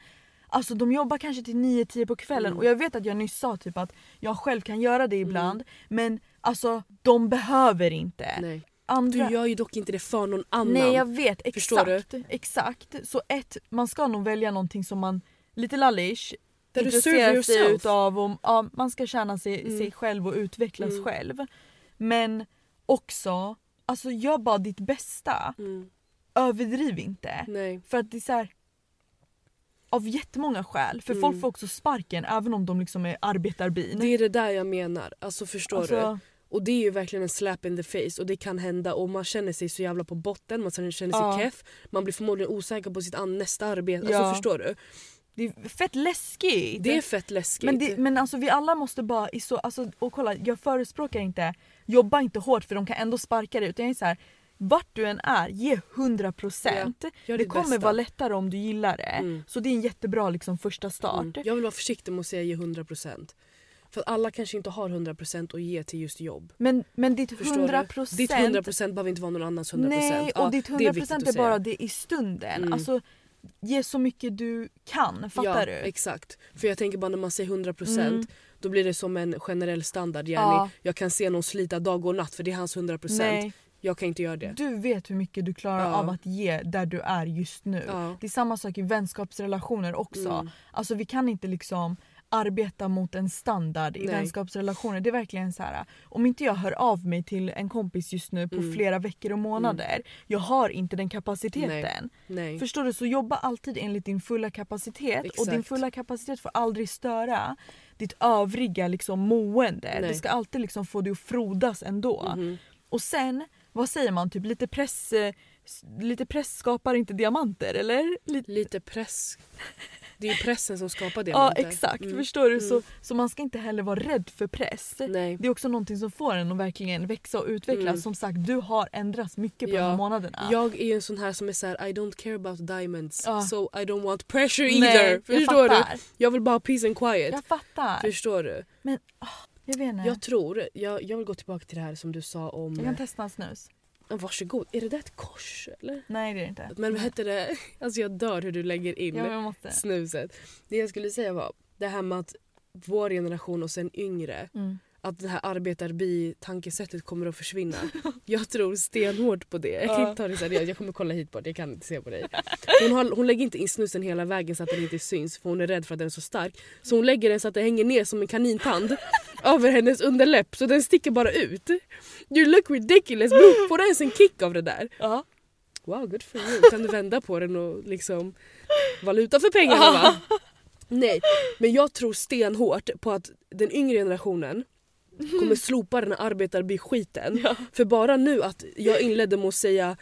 Alltså de jobbar kanske till 9-10 på kvällen Mm. och jag vet att jag nyss sa typ att jag själv kan göra det ibland men alltså de behöver inte. Nej. Andra... Du gör ju dock inte det för någon annan. Nej jag vet Förstår exakt. Exakt. Så ett, man ska nog välja någonting som man lite lallish Där du intresserar sig utav och ja, man ska känna sig, Mm. sig själv och utvecklas Mm. själv. Men också, alltså gör bara ditt bästa. Mm. Överdriv inte. Nej. För att det är så här, av jättemånga skäl. För Mm. folk får också sparken även om de liksom är arbetarbin. Det är det där jag menar. Alltså förstår du? Alltså, Och det är ju verkligen en slap in the face och det kan hända och man känner sig så jävla på botten, man känner sig Ja. keff, man blir förmodligen osäker på sitt nästa arbete. Ja. Alltså förstår du? det är fett läskigt. Det är fett läskigt. men, det, men alltså vi alla måste bara, i så, alltså, och kolla jag förespråkar inte, jobba inte hårt för de kan ändå sparka dig. Utan jag är så här, vart du än är, ge 100%. Gör det kommer bästa. vara lättare om du gillar det. Mm. Så det är en jättebra liksom, första start. Mm. Jag vill vara försiktig med att säga ge 100%. För alla kanske inte har 100% att ge till just jobb. Men, men ditt Förstår 100%, du? Ditt 100% behöver inte vara någon annans 100%. Nej, Ja, och ditt det 100% viktigt är, säga. bara det i stunden. Mm. Alltså, ge så mycket du kan, fattar ja, du? exakt. För jag tänker bara när man säger 100% Mm. då blir det som en generell standard. Ja. Jag kan se någon slita dag och natt för det är hans 100%. Nej, Jag kan inte göra det. du vet hur mycket du klarar Ja. av att ge där du är just nu. Ja. Det är samma sak i vänskapsrelationer också. Mm. Alltså vi kan inte liksom arbeta mot en standard i Nej. vänskapsrelationer. Det är verkligen så här. om inte jag hör av mig till en kompis just nu på Mm. flera veckor och månader, jag har inte den kapaciteten. Nej. Förstår du? Så jobba alltid enligt din fulla kapacitet och din Exakt. fulla kapacitet får aldrig störa ditt övriga liksom, mående. Nej. Det ska alltid liksom få dig att frodas ändå. Mhm. Och sen, vad säger man? Typ lite press, eh, lite press skapar inte diamanter eller? Lite, Lite press. Det är ju pressen som skapar ja diamanter. exakt, Mm. förstår du? Så, Mm. så man ska inte heller vara rädd för press. Nej. Det är också någonting som får en att verkligen växa och utvecklas. Mm. Som sagt, du har ändrats mycket på Ja. de här månaderna. Jag är ju en sån här som är såhär I don't care about diamonds Ja. so I don't want pressure either. Nej, jag Förstår du? fattar. Jag vill bara ha peace and quiet. Jag fattar. Förstår du? Jag vet inte. Jag tror, jag, jag vill gå tillbaka till det här som du sa om... Jag kan testa en snus. Varsågod, är det där ett kors eller? Nej det är det inte. Men vad hette det? [LAUGHS] Alltså jag dör hur du lägger in Ja, snuset. Det jag skulle säga var det här med att vår generation och sen yngre Mm. Att det här arbetarbi-tankesättet kommer att försvinna. [LAUGHS] Jag tror stenhårt på det. Jag kan inte ta det seriöst. Jag kommer kolla hit på det. Jag kan inte se på dig. Hon, har, hon lägger inte in snusen hela vägen så att den inte syns för hon är rädd för att den är så stark. Så hon lägger den så att den hänger ner som en kanintand [LAUGHS] över hennes underläpp så den sticker bara ut. You look ridiculous bro. Får ens en kick av det där? Ja. Wow, good for you. Kan du vända på den och liksom valuta för pengarna va? [LAUGHS] Nej, men jag tror stenhårt på att den yngre generationen kommer slopa den här arbetarby-skiten. Ja. För bara nu att jag inledde med att säga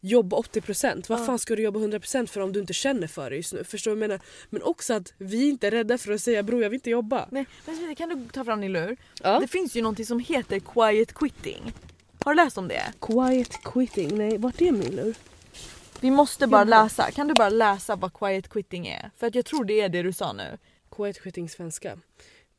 jobba 80%. Vad Ja. fan ska du jobba 100% för om du inte känner för det just nu? Förstår du vad jag menar? Men också att vi inte är rädda för att säga bror jag vill inte jobba. Nej, men kan du ta fram din lur? Ja. Det finns ju någonting som heter quiet quitting. Har du läst om det? Quiet quitting, nej vart är min lur? Vi måste bara Jaha. läsa. Kan du bara läsa vad quiet quitting är? För att jag tror det är det du sa nu. Quiet quitting svenska.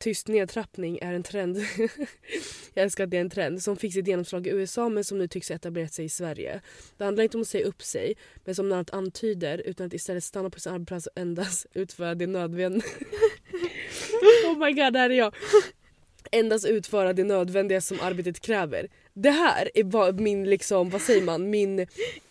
Tyst nedtrappning är en trend. [LAUGHS] jag älskar att det är en trend som fick sitt genomslag i USA men som nu tycks ha etablerat sig i Sverige. Det handlar inte om att säga upp sig men som namnet antyder utan att istället stanna på sin arbetsplats och endast [LAUGHS] utföra det nödvändiga. [LAUGHS] oh my god, där är jag. endast utföra det nödvändiga som arbetet kräver. Det här är vad min, liksom, vad säger man, min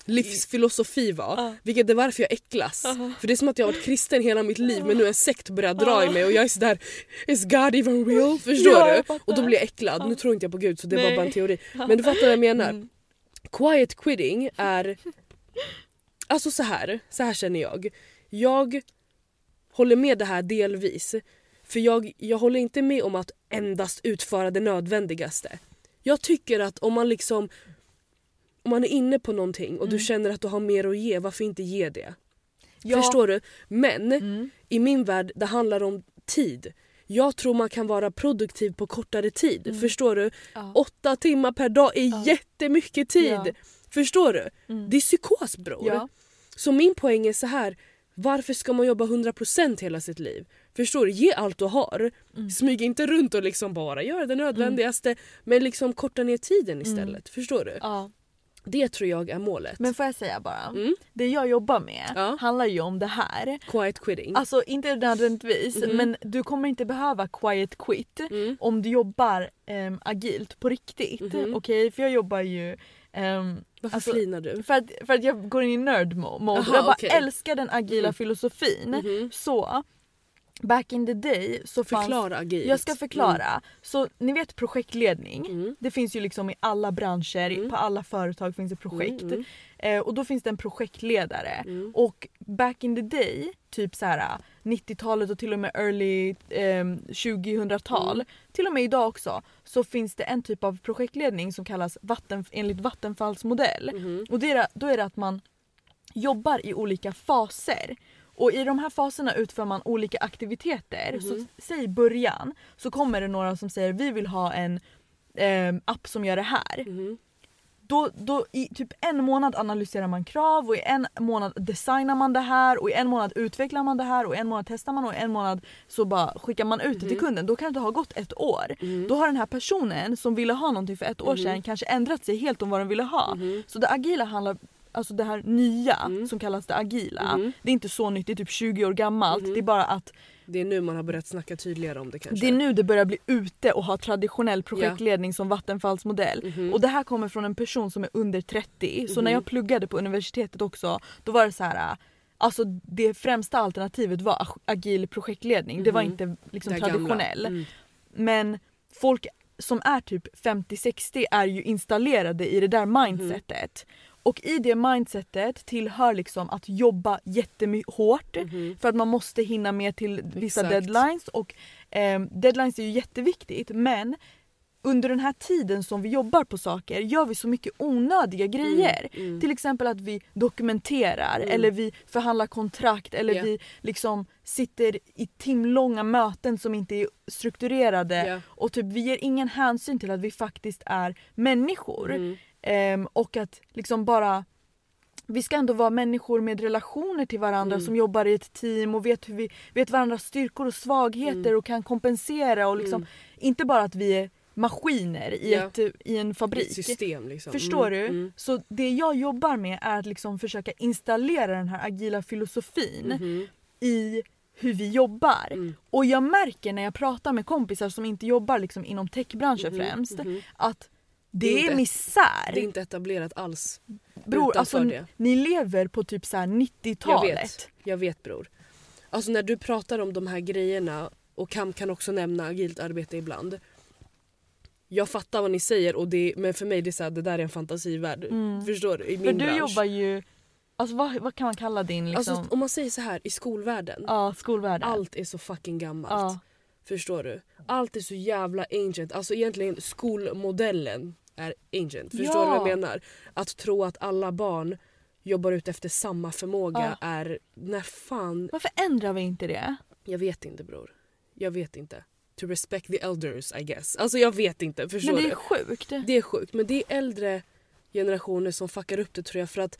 livsfilosofi var. Ja. Vilket är varför jag äcklas. Aha. För det är som att jag har varit kristen hela mitt liv men nu en sekt börjar dra i mig och jag är sådär Is God even real? Förstår Ja, du? Och då blir jag äcklad. Nu tror inte jag på gud så det var Nej. bara en teori. Men du fattar vad jag menar. Mm. Quiet quitting är... Alltså så här, så här känner jag. Jag håller med det här delvis. För jag, jag håller inte med om att endast utföra det nödvändigaste. Jag tycker att om man liksom om man är inne på någonting och du Mm. känner att du har mer att ge, varför inte ge det? Ja. Förstår du? Men Mm. i min värld det handlar om tid. Jag tror man kan vara produktiv på kortare tid. Mm. Förstår du? Ja. Åtta timmar per dag är Ja. jättemycket tid. Ja. Förstår du? Mm. Det är psykos bror. Så min poäng är så här. Varför ska man jobba 100% hela sitt liv? Förstår du? Ge allt du har. Mm. Smyg inte runt och liksom bara gör det nödvändigaste. Men liksom korta ner tiden istället. Förstår du? Ja. Det tror jag är målet. Men får jag säga bara. Mm. Det jag jobbar med Ja. handlar ju om det här. Quiet quitting. Alltså inte nödvändigtvis Mhm. men du kommer inte behöva quiet quit Mm. om du jobbar ehm, agilt på riktigt. Mhm. Okej för jag jobbar ju ehm, Varför alltså, flinar du? för, att, för att jag går in i nerd mo- mode. Aha, jag bara okej. älskar den agila Mm. filosofin. Mhm. Så back in the day så fanns... Förklara agilt. Jag ska förklara. Så ni vet projektledning. Mm. Det finns ju liksom i alla branscher, Mm. på alla företag finns det projekt. Mm, mm, Eh, och då finns det en projektledare. mm. Och back in the day, typ så här 90-talet och till och med early eh, 2000-tal, Mm. till och med idag också, så finns det en typ av projektledning som kallas vatten, enligt Vattenfalls modell. Mhm. Och det är, då är det att man jobbar i olika faser. Och i de här faserna utför man olika aktiviteter. Mhm. Så säg i början så kommer det några som säger vi vill ha en eh, app som gör det här. Mhm. Då, då i typ en månad analyserar man krav och i en månad designar man det här och i en månad utvecklar man det här och i en månad testar man och i en månad så bara skickar man ut det till Mhm. kunden. Då kan det ha gått ett år. Mhm. Då har den här personen som ville ha någonting för ett år Mhm. sedan kanske ändrat sig helt om vad den ville ha. Mhm. Så det agila handlar, alltså det här nya Mm. som kallas det agila, Mhm. det är inte så nytt, det är typ 20 år gammalt. Mhm. Det är bara att Det är nu man har börjat snacka tydligare om det kanske. det är nu det börjar bli ute och ha traditionell projektledning som Vattenfalls modell. Mhm. Och det här kommer från en person som är under 30. Så när Mhm. jag pluggade på universitetet också, då var det så här. Alltså det främsta alternativet var ag- agil projektledning. Det var Mhm. inte liksom Det traditionell. Mm. Men folk som är typ 50-60 är ju installerade i det där mindsetet. Och i det mindsetet tillhör liksom att jobba jättehårt Mhm. för att man måste hinna med till vissa Exakt. deadlines och ehm, deadlines är ju jätteviktigt men under den här tiden som vi jobbar på saker gör vi så mycket onödiga grejer. Mm. Till exempel att vi dokumenterar Mm. eller vi förhandlar kontrakt eller Ja. vi liksom sitter i timlånga möten som inte är strukturerade Ja. och typ vi ger ingen hänsyn till att vi faktiskt är människor. Ehm, och att liksom bara vi ska ändå vara människor med relationer till varandra Mm. som jobbar i ett team och vet, hur vi, vet varandras styrkor och svagheter Mm. och kan kompensera och liksom Mm. inte bara att vi är maskiner i, Ja. ett, i en fabrik. system liksom. Förstår Mm. du? Mm. Så det jag jobbar med är att liksom försöka installera den här agila filosofin Mhm. i hur vi jobbar. Mm. Och jag märker när jag pratar med kompisar som inte jobbar liksom inom techbranschen Mhm. främst Mhm. att Det det är inte- misär. Det är inte etablerat alls. Bror, alltså, det. ni lever på typ så här Jag 90-talet. vet, jag vet bror. Alltså när du pratar om de här grejerna och Kam kan också nämna agilt arbete ibland. Jag fattar vad ni säger och det, men för mig det är så här, det där är en fantasivärld. Mm. Förstår du? I min För du bransch. jobbar ju, alltså vad, vad kan man kalla din liksom, Alltså om man säger så här i skolvärlden. ja, skolvärlden? Allt är så fucking gammalt. Ja. Förstår du? Allt är så jävla ancient. Alltså egentligen skolmodellen är ancient. Förstår Ja. du vad jag menar? Att tro att alla barn jobbar ut efter samma förmåga Ja. är... När fan... Varför ändrar vi inte det? Jag vet inte bror. Jag vet inte. To respect the elders I guess. Alltså jag vet inte. Förstår Men det du? är sjukt. Det är sjukt. Men det är äldre generationer som fuckar upp det tror jag för att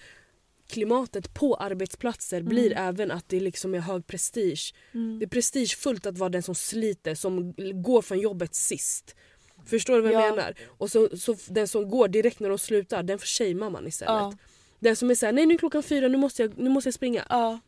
klimatet på arbetsplatser blir även att det liksom är hög prestige. Mm. Det är prestigefullt att vara den som sliter, som går från jobbet sist. Förstår du vad jag Ja. menar? Och så, så den som går direkt när de slutar, den shamear man istället. Ja. Den som är såhär, nej nu är klockan fyra, nu måste jag, nu måste jag springa. Ja.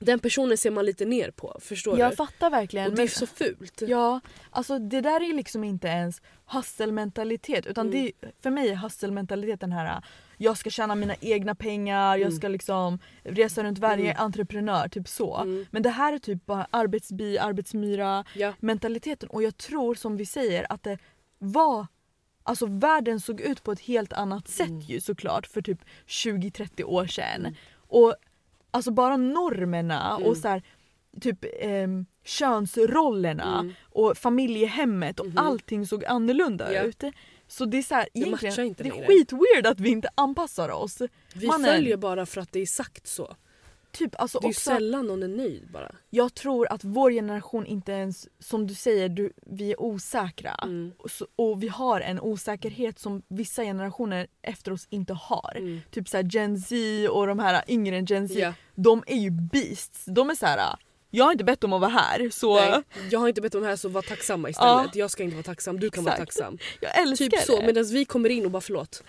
Den personen ser man lite ner på. Förstår Jag du? fattar verkligen. Och det är så fult. Ja, alltså det där är liksom inte ens hustle-mentalitet utan Mm. det, för mig är hustle-mentalitet den här jag ska tjäna mina egna pengar, jag Mm. ska liksom resa runt varje Mm. entreprenör, typ så. Mm. Men det här är typ bara arbetsbi, arbetsmyra Ja. mentaliteten och jag tror som vi säger att det var Alltså världen såg ut på ett helt annat sätt Mm. ju såklart för typ 20-30 år sedan. Mm. Och alltså bara normerna och Mm. så här, typ ehm, könsrollerna Mm. och familjehemmet och Mhm. allting såg annorlunda Ja. ut. Så det är så här, Det egentligen, matchar inte det är skitweird att vi inte anpassar oss. Vi Mannen. följer bara för att det är sagt så. Typ, alltså Det är också, sällan någon är nöjd bara. jag tror att vår generation inte ens, som du säger, du, vi är osäkra. Mm. Och, så, och vi har en osäkerhet som vissa generationer efter oss inte har. Mm. Typ såhär Gen Z och de här yngre än Gen Z, Ja. de är ju beasts. De är så här. Jag har inte bett om att vara här så Nej, jag har inte bett om det här så var tacksamma istället. Jag ska inte vara tacksam, du kan vara Exakt. tacksam. [LAUGHS] jag älskar Typ så det. medan vi kommer in och bara förlåt.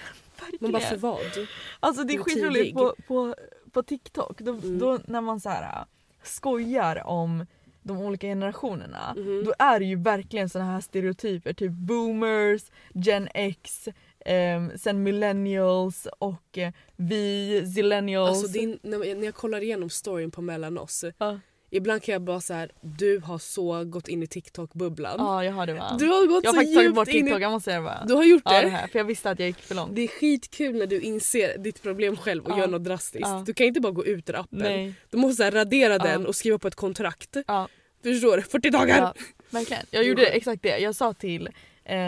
Man bara för Verkligen. vad? Alltså det är skitroligt på, på, på TikTok, då, Mm. då när man så här, skojar om de olika generationerna Mhm. då är det ju verkligen såna här stereotyper, typ boomers, gen X, ehm, sen millennials och eh, vi, zillennials. Alltså din, när, jag- kollar igenom storyn på mellan oss. Ja. Ibland kan jag bara så här, du har så gått in i TikTok-bubblan. Ja jag har det va. Du har gått jag har så faktiskt tagit bort TikTok, i... jag måste säga det bara. Du har gjort Ja det? det här, för jag visste att jag gick för långt. Det är skitkul när du inser ditt problem själv och Ja. gör något drastiskt. Ja. Du kan inte bara gå ut ur appen. Nej. Du måste här radera den och skriva på ett kontrakt. Ja. Förstår du? 40 dagar! Verkligen. Jag gjorde exakt det. Jag sa till,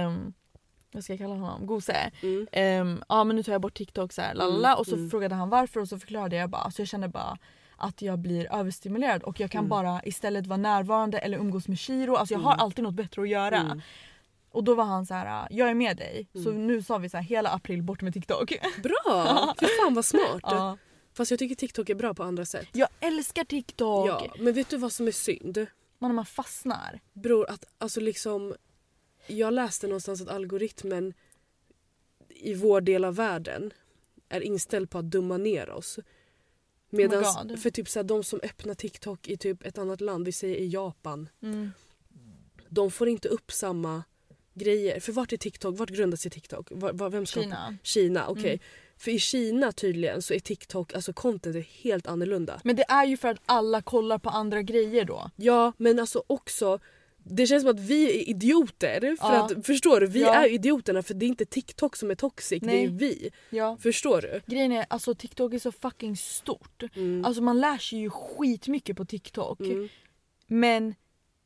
um, vad ska jag kalla honom, Gose. Mm. Ehm, ja men nu tar jag bort TikTok så här, lalala. Mm, och så mm. frågade han varför och så förklarade jag bara. Så jag kände bara att jag blir överstimulerad och jag kan Mm. bara istället vara närvarande eller umgås med Shiro. Alltså jag har Mm. alltid något bättre att göra. Mm. Och då var han så här: jag är med dig. Så Mm. nu sa vi så här, hela april bort med TikTok. [LAUGHS] Bra! Fy fan vad smart. ja. Fast jag tycker TikTok är bra på andra sätt. Jag älskar TikTok. Ja, men vet du vad som är synd? Man, man fastnar. Bror, att alltså liksom... Jag läste någonstans att algoritmen i vår del av världen är inställd på att dumma ner oss. Medan Oh för typ så här, de som öppnar TikTok i typ ett annat land, vi säger i Japan, Mm. de får inte upp samma grejer. För vart är TikTok? Vart grundar sig TikTok? Var, var, vem skapar- Kina. Kina, okej. Mm. För i Kina tydligen så är TikTok, alltså content är helt annorlunda. Men det är ju för att alla kollar på andra grejer då. Ja men alltså också det känns som att vi är idioter. För Ja. att, förstår du? Vi Ja. är idioterna för det är inte TikTok som är toxic, det är Nej. vi. Ja. Förstår du? Grejen är alltså TikTok är så fucking stort. Mm. Alltså man lär sig ju skitmycket på TikTok. Mm. Men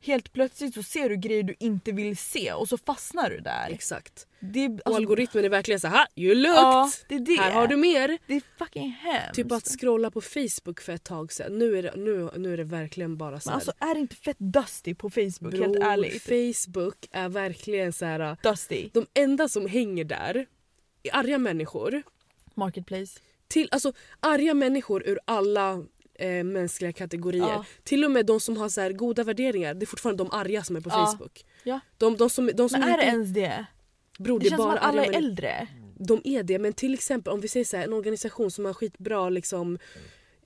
helt plötsligt så ser du grejer du inte vill se och så fastnar du där. Exakt. Det är, Och alltså, algoritmen är verkligen så här, you looked! Ja, det är det. Här har du mer. Det är fucking hemskt. Typ att scrolla på Facebook för ett tag sedan. Nu är det, nu, nu är det verkligen bara så Men här. alltså är det inte fett dusty på Facebook helt Bror, ärligt? Facebook är verkligen så här. Dusty. De enda som hänger där är arga människor. Marketplace. Till, alltså arga människor ur alla eh, mänskliga kategorier. Ja. Till och med de som har så goda värderingar, det är fortfarande de arga som är på Ja. Facebook. Ja. De, de som, de som Men är det inte, ens det? Bror, Det det känns som bara att alla arga är äldre. De är det, men till exempel om vi säger så här, en organisation som har skitbra liksom,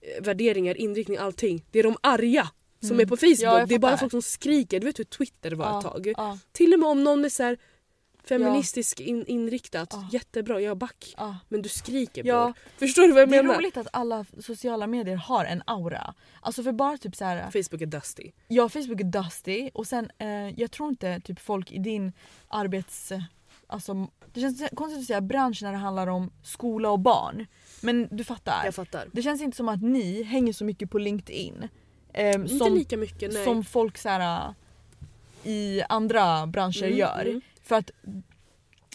eh, värderingar, inriktning, allting. Det är de arga som Mm. är på Facebook. Ja, det är bara folk som skriker. Du vet hur Twitter var ett tag? Ja, Till och med om någon är så här feministiskt in, inriktat, Ja. jättebra, jag back. ja. Men du skriker Ja. bror. Förstår du vad jag Det är menar? roligt att alla sociala medier har en aura. Alltså för bara typ så här. Facebook är dusty. Ja, Facebook är dusty och sen eh, jag tror inte typ folk i din arbets... Alltså, det känns konstigt att säga bransch när det handlar om skola och barn. Men du fattar. Jag fattar. Det känns inte som att ni hänger så mycket på LinkedIn. ehm, Inte som, lika mycket nej. som folk så här, i andra branscher Mm, gör. mm. För att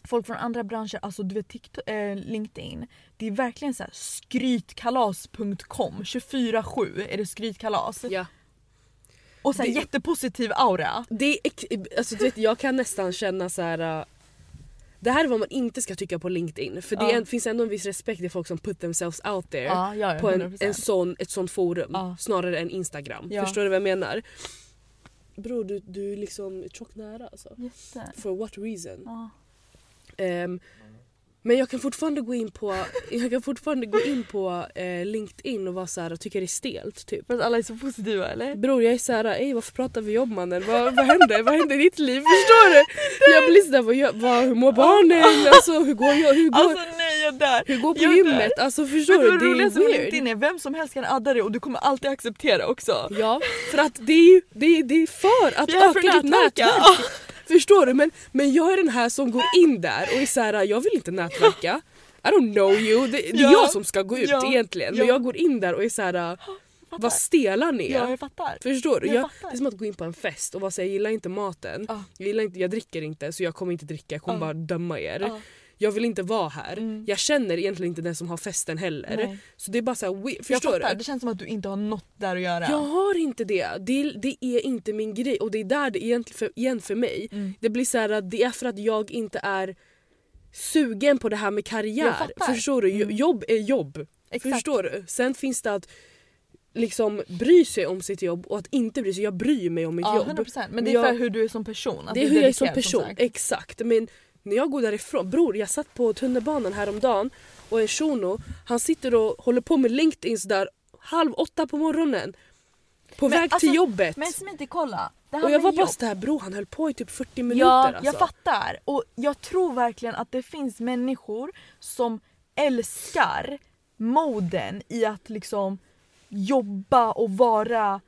folk från andra branscher, alltså du vet TikTok, eh, LinkedIn, det är verkligen så skrytkalas.com 24-7 är det skrytkalas. Ja. Och sen Det- jättepositiv aura. Det är, alltså, du vet, jag kan nästan känna så här. uh, det här är vad man inte ska tycka på LinkedIn. För det Ja. är, finns ändå en viss respekt i folk som put themselves out there. Ja, ja, på en, 100%. en sån, ett sånt forum snarare än Instagram. Förstår du vad jag menar? Bror du, du är liksom tjock nära alltså. Jätte. For what reason? Ja. Ehm, Men jag kan fortfarande gå in på, jag kan fortfarande gå in på eh, LinkedIn och vara så här, och tycka det är stelt. Typ. För att alla är så positiva eller? Bror jag är såhär, ej varför pratar vi jobb mannen? Vad, vad händer? Vad händer i ditt liv? Förstår du? Jag blir sådär, vad, vad, hur mår barnen? [LAUGHS] Alltså hur går jag? Hur går, Alltså nej jag dör! hur går på jag gymmet? Alltså förstår du Det roligaste med är LinkedIn är? Vem som helst kan adda dig och du kommer alltid acceptera också. Ja, för att det är ju det är, det är för att är öka ditt nätverk. [LAUGHS] Förstår du? Men, men jag är den här som går in där och är såhär, jag vill inte nätverka. I don't know you. Det, det är Ja. jag som ska gå ut Ja. egentligen. Men jag går in där och är såhär, [GASPS] vad stela ni är. Ja jag fattar. Förstår du? Jag Jag, det är som att gå in på en fest och vara såhär, jag gillar inte maten. Ja. Jag, gillar inte, jag dricker inte så jag kommer inte dricka, jag kommer Ja. bara döma er. Ja. Jag vill inte vara här. Mm. Jag känner egentligen inte den som har festen heller. Nej. Så det är bara såhär, we- Jag förstår fattar, du? det känns som att du inte har något där att göra. Jag har inte det. det. Det är inte min grej och det är där det egentligen för, igen för mig. Mm. Det blir så här att det är för att jag inte är sugen på det här med Jag karriär. Förstår du? Mm. Jobb är jobb. Exakt. Förstår du? Sen finns det att liksom bry sig om sitt jobb och att inte bry sig. Jag bryr mig om mitt Ja jobb. 100% men det är jag- för hur du är som person. Det är hur jag är som person. sagt. Exakt. Men när jag går därifrån, bror jag satt på tunnelbanan häromdagen och en shuno han sitter och håller på med LinkedIn där halv åtta på morgonen. På Men väg alltså, till jobbet. Men Smiti kolla. Det här och jag var bara såhär bror han höll på i typ 40 minuter Ja, alltså. jag fattar. Och jag tror verkligen att det finns människor som älskar moden i att liksom jobba och vara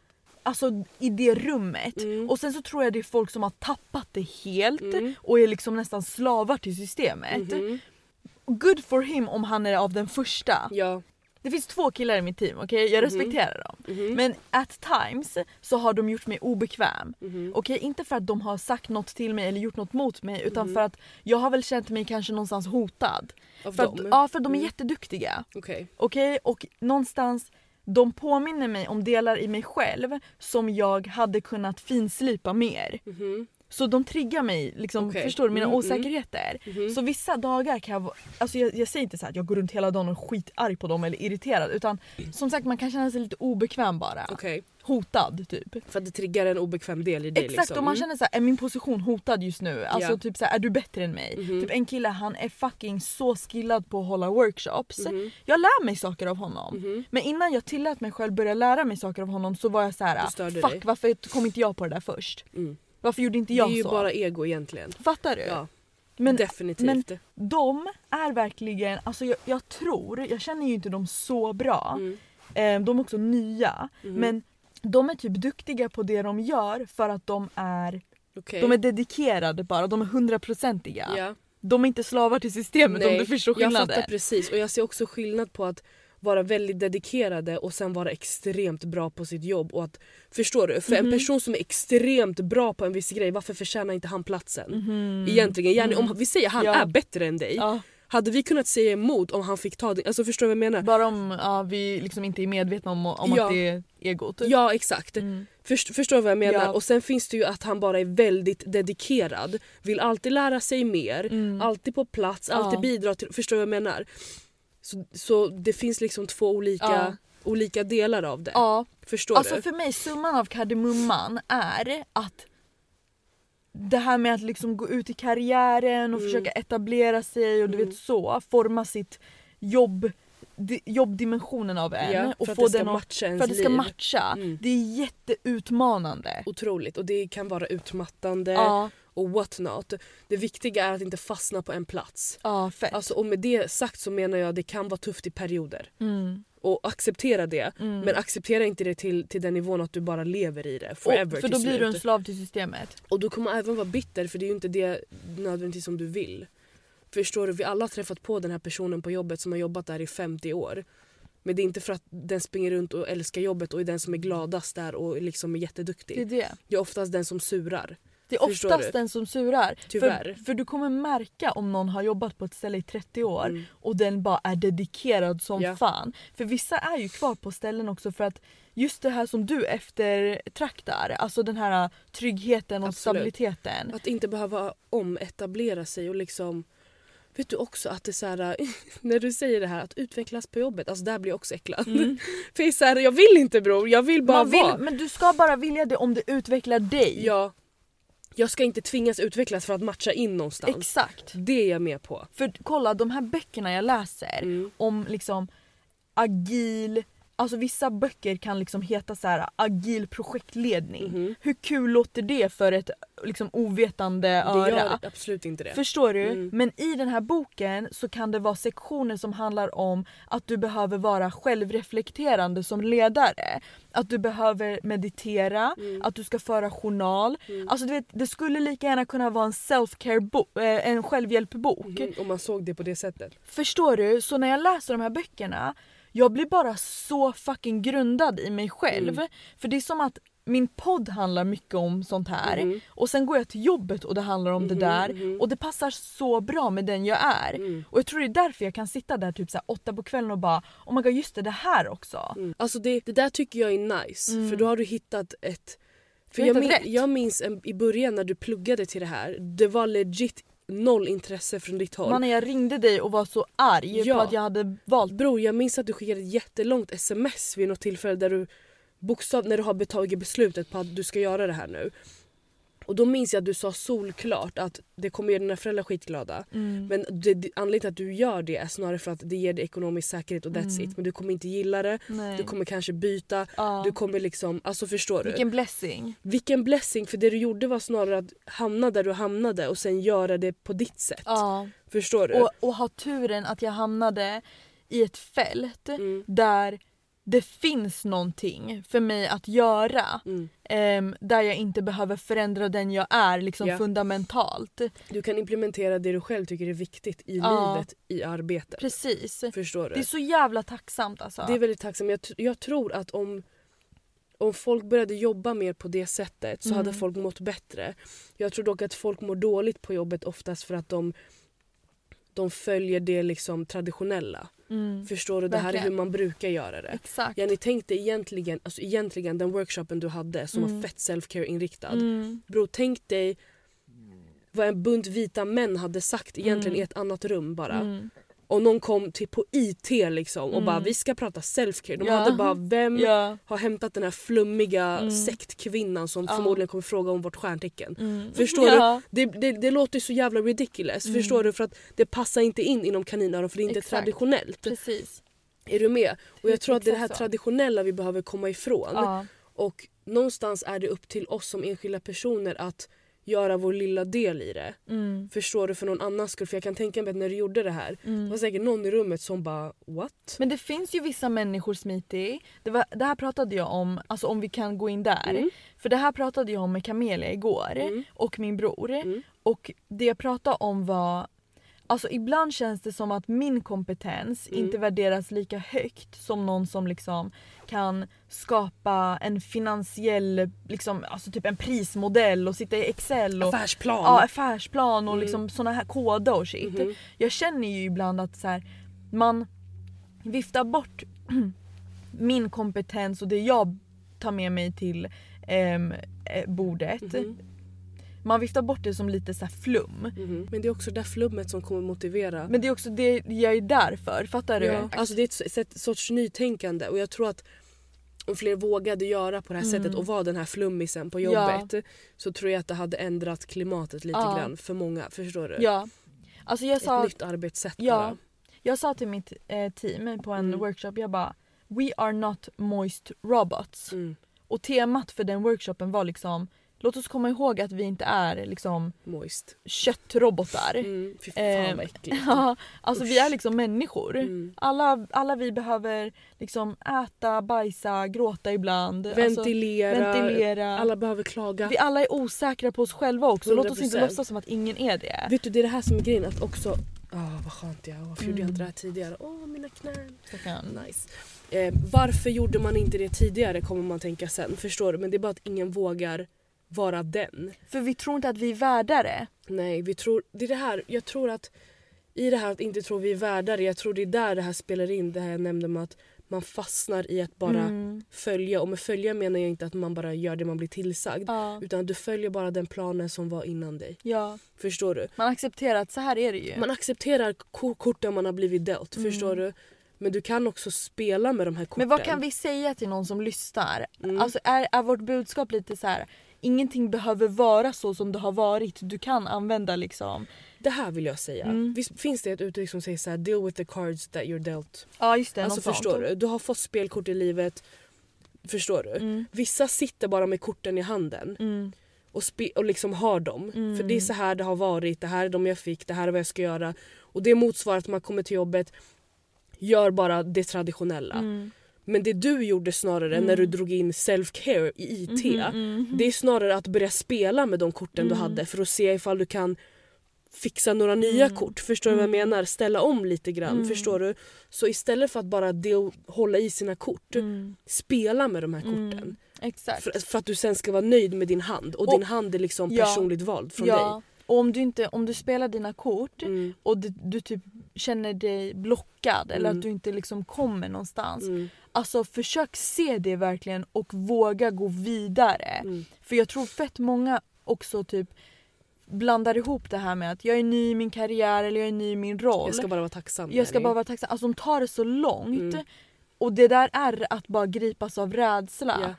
alltså, i det rummet. Mm. Och sen så tror jag det är folk som har tappat det helt Mm. och är liksom nästan slavar till systemet. Mhm. Good for him om han är av den första. Ja. Det finns två killar i mitt team, okej? Jag Mhm. respekterar dem. Mhm. Men at times så har de gjort mig obekväm. Mhm. Okej, inte för att de har sagt något till mig eller gjort något mot mig utan Mhm. för att jag har väl känt mig kanske någonstans hotad. Av För att, dem? ja, för att de är Mm. jätteduktiga. Okej. Okej, och någonstans de påminner mig om delar i mig själv som jag hade kunnat finslipa mer. Mhm. Så de triggar mig, liksom, Okej. förstår du, mina Mm, mm. osäkerheter. Mhm. Så vissa dagar kan jag alltså jag, jag säger inte så att jag går runt hela dagen och är skitarg på dem eller irriterad utan som sagt man kan känna sig lite obekväm bara. Okej. Hotad typ. För att det triggar en obekväm del i dig Exakt liksom. och man Mm. känner så här, är min position hotad just nu? Alltså Ja. typ så här, är du bättre än mig? Mhm. Typ en kille han är fucking så skillad på att hålla workshops. Mhm. Jag lär mig saker av honom. Men innan jag tillät mig själv börja lära mig saker av honom så var jag så här: fuck dig. varför kom inte jag på det där först? Mm. Varför gjorde inte Det jag är ju så? bara ego egentligen. Fattar du? Ja, men definitivt. de är verkligen, alltså jag, jag tror, jag känner ju inte dem så bra. Mm. De är också nya. Mhm. Men de är typ duktiga på det de gör för att de är, Okej. de är dedikerade bara, de är hundraprocentiga. Ja. De är inte slavar till systemet om Nej, du förstår Jag skillnaden. fattar precis och jag ser också skillnad på att vara väldigt dedikerade och sen vara extremt bra på sitt jobb. Och att, förstår du? För en Mhm. person som är extremt bra på en viss grej, varför förtjänar inte han platsen? Mhm. Egentligen, gärna, Mm. om vi säger han Ja. är bättre än dig, Ja, hade vi kunnat säga emot om han fick ta det? Alltså förstår du vad jag menar? bara om ja, vi liksom inte är medvetna om, om Ja. att det är egot. Ja exakt. Mm. Först, förstår du vad jag menar? Ja. Och sen finns det ju att han bara är väldigt dedikerad. Vill alltid lära sig mer, Mm. alltid på plats, alltid bidra till... Förstår du vad jag menar? Så, så det finns liksom två olika, Ja. olika delar av det. Ja, Förstår alltså du? för mig summan av kardemumman är att det här med att liksom gå ut i karriären och Mm. försöka etablera sig och du Mm. vet så, forma sitt jobb, di- jobbdimensionen av en Ja, och få den att, för att det ska liv. matcha. Mm. Det är jätteutmanande. Otroligt och det kan vara utmattande Ja, och what not. Det viktiga är att inte fastna på en plats. ja fett. Alltså, och med det sagt så menar jag att det kan vara tufft i perioder. Mm, Och acceptera det. mm. Men acceptera inte det till, till den nivån att du bara lever i det forever och, för då blir du en slav till systemet. Och du kommer även vara bitter för det är ju inte det nödvändigtvis som du vill. Förstår du? Vi alla har träffat på den här personen på jobbet som har jobbat där i 50 år. Men det är inte för att den springer runt och älskar jobbet och är den som är gladast där och liksom är Det är jätteduktig. det. Det är oftast den som surar. Det är oftast du? den som surar. Tyvärr. För, för du kommer märka om någon har jobbat på ett ställe i 30 år Mm. och den bara är dedikerad som Ja. fan. För vissa är ju kvar på ställen också för att just det här som du eftertraktar, alltså den här tryggheten och Absolut. stabiliteten. Att inte behöva ometablera sig och liksom Vet du också att det är så här, [LAUGHS] när du säger det här att utvecklas på jobbet, alltså där blir jag också äcklad. Mm. [LAUGHS] För jag, är så här, jag vill inte bror, jag vill bara vill, vara. men du ska bara vilja det om det utvecklar dig. Ja. Jag ska inte tvingas utvecklas för att matcha in någonstans. Exakt. Det är jag med på. För kolla de här böckerna jag läser Mm. om liksom agil, alltså vissa böcker kan liksom heta så här agil projektledning. Mhm. Hur kul låter det för ett liksom ovetande Det öra? gör absolut inte det. Förstår du? Mm. Men i den här boken så kan det vara sektioner som handlar om att du behöver vara självreflekterande som ledare. Att du behöver meditera, Mm. att du ska föra journal. Alltså du vet, det skulle lika gärna kunna vara en self-care bok, eh, en självhjälpbok. Mhm, Om man såg det på det sättet. Förstår du? Så när jag läser de här böckerna, jag blir bara så fucking grundad i mig själv. Mm. För det är som att min podd handlar mycket om sånt här Mhm. och sen går jag till jobbet och det handlar om det Mhm, där mhm. och det passar så bra med den jag är. Mm. Och jag tror det är därför jag kan sitta där typ så åtta på kvällen och bara oh my god just det, det här också. Mm. Alltså det, det där tycker jag är nice Mm. för då har du hittat ett... För jag, min, jag minns en, i början när du pluggade till det här, det var legit noll intresse från ditt håll. Mannen jag ringde dig och var så arg Ja. på att jag hade valt Bror jag minns att du skickade ett jättelångt sms vid något tillfälle där du bokstav, när du har tagit beslutet på att du ska göra det här nu. Och då minns jag att du sa solklart att det kommer göra dina föräldrar skitglada. mm. Men det, det, anledningen till att du gör det är snarare för att det ger dig ekonomisk säkerhet och that's Mm. it. Men du kommer inte gilla det, Nej. du kommer kanske byta, ja. du kommer liksom, alltså förstår du? Vilken blessing. Vilken blessing för det du gjorde var snarare att hamna där du hamnade och sen göra det på ditt sätt. Ja. Förstår du? Och, och ha turen att jag hamnade i ett fält Mm. där det finns någonting för mig att göra. Mm. ehm, där jag inte behöver förändra den jag är liksom Ja. fundamentalt. Du kan implementera det du själv tycker är viktigt i Ja. livet, i arbetet. Precis. Förstår du? Det är så jävla tacksamt alltså. Det är väldigt tacksamt. Jag, jag tror att om, om folk började jobba mer på det sättet så Mm. hade folk mått bättre. Jag tror dock att folk mår dåligt på jobbet oftast för att de, de följer det liksom traditionella. Mm. Förstår du? Det här är Verkligen. hur man brukar göra det. Exakt. Ja, ni tänkte egentligen, alltså egentligen den workshopen du hade som Mm. var fett self-care inriktad. Mm. Bro, tänk dig vad en bunt vita män hade sagt egentligen Mm. i ett annat rum bara. Och någon kom till på IT liksom och Mm. bara vi ska prata self-care. De Ja. hade bara vem Ja. har hämtat den här flummiga Mm. sektkvinnan som Ja. förmodligen kommer fråga om vårt stjärntecken. Mm. Förstår ja. Det, det, det låter så jävla ridiculous. Mm. Förstår du? För att det passar inte in inom kaninöron för det är inte Exakt. traditionellt. Precis. Är du med? Och jag tror att det är det här traditionella vi behöver komma ifrån. Och någonstans är det upp till oss som enskilda personer att göra vår lilla del i det. Mm. Förstår du? För någon annans skull. För jag kan tänka mig att när du gjorde det här det Mm. var säkert någon i rummet som bara what? Men det finns ju vissa människor Smitty, det, var, det här pratade jag om, alltså om vi kan gå in där. Mm. För det här pratade jag om med Camelia igår Mm. och min bror. Mm. Och det jag pratade om var Alltså ibland känns det som att min kompetens Mm. inte värderas lika högt som någon som liksom kan skapa en finansiell, liksom, alltså typ en prismodell och sitta i excel och Affärsplan. ja, affärsplan och Mm. liksom såna här koder och shit. Mhm. Jag känner ju ibland att så här, man viftar bort [CLEARS THROAT] min kompetens och det jag tar med mig till ehm, eh, bordet. Mhm. Man viftar bort det som lite så flum. Mhm. Men det är också det där flummet som kommer motivera. Men det är också det jag är där för, fattar du? Ja, alltså det är ett, ett sorts nytänkande och jag tror att om fler vågade göra på det här Mm. sättet och vara den här flummisen på Ja. jobbet så tror jag att det hade ändrat klimatet lite Ja. grann för många. Förstår du? Ja. Alltså jag Ett sa, nytt arbetssätt Ja. bara. jag sa till mitt eh, team på en Mm. workshop, jag bara We are not moist robots. Mm. Och temat för den workshopen var liksom Låt oss komma ihåg att vi inte är liksom Moist. köttrobotar. Mm. Fy fan Ehm, vad äckligt. [LAUGHS] Ja, alltså vi Usch. är liksom människor. Mm. Alla, alla vi behöver liksom äta, bajsa, gråta ibland. Alltså, Ventilera. ventilera. Alla behöver klaga. Vi alla är osäkra på oss själva också. Låt oss inte 100%. låtsas som att ingen är det. Vet du det är det här som är grejen att också Ah, vad skönt jag Varför gjorde jag Mm. inte det här tidigare? Åh mina knän. Stackarn. Nice. Eh, varför gjorde man inte det tidigare kommer man tänka sen. Förstår du? Men det är bara att ingen vågar vara den. För vi tror inte att vi är värda det. Nej, vi tror... Det är det här. Jag tror att i det här att inte tro vi är värdare. Jag tror det är där det här spelar in. Det här jag nämnde med att man fastnar i att bara Mm. följa. Och med följa menar jag inte att man bara gör det man blir tillsagd. Ja. Utan att du följer bara den planen som var innan dig. ja. Förstår du? Man accepterar att så här är det ju. Man accepterar ko- korten man har blivit dealt. Mm. Förstår du? Men du kan också spela med de här korten. Men vad kan vi säga till någon som lyssnar? Mm. Alltså är, är vårt budskap lite så här ingenting behöver vara så som det har varit. Du kan använda liksom... Det här vill jag säga. Mm. Visst finns det ett uttryck som säger så här: deal with the cards that you're dealt. Ja just det, Alltså något sånt. förstår du? Du har fått spelkort i livet. Förstår du? Mm. Vissa sitter bara med korten i handen Mm. och, och liksom har dem. Mm. För det är så här det har varit, det här är de jag fick, det här är vad jag ska göra. Och det motsvarar att man kommer till jobbet, gör bara det traditionella. Mm. Men det du gjorde snarare när du drog in self-care i IT. Mhm, mhm. Det är snarare att börja spela med de korten du Mm. hade för att se ifall du kan fixa några nya Mm. kort. Förstår du vad jag Mm. menar? Ställa om lite grann. Mm. Förstår du? Så istället för att bara del- hålla i sina kort, Mm. spela med de här korten. Mm. Exakt. För, för att du sen ska vara nöjd med din hand. Och, Och- din hand är liksom Ja. personligt vald från ja. Och om du, inte, om du spelar dina kort dig. Mm. och du, du typ känner dig blockad eller Mm. att du inte liksom kommer någonstans. Mm. Alltså försök se det verkligen och våga gå vidare. Mm. För jag tror fett många också typ blandar ihop det här med att jag är ny i min karriär eller jag är ny i min roll. Jag ska bara vara tacksam. Jag ska bara vara tacksam. Alltså de tar det så långt. Mm. Och det där är att bara gripas av rädsla. Ja.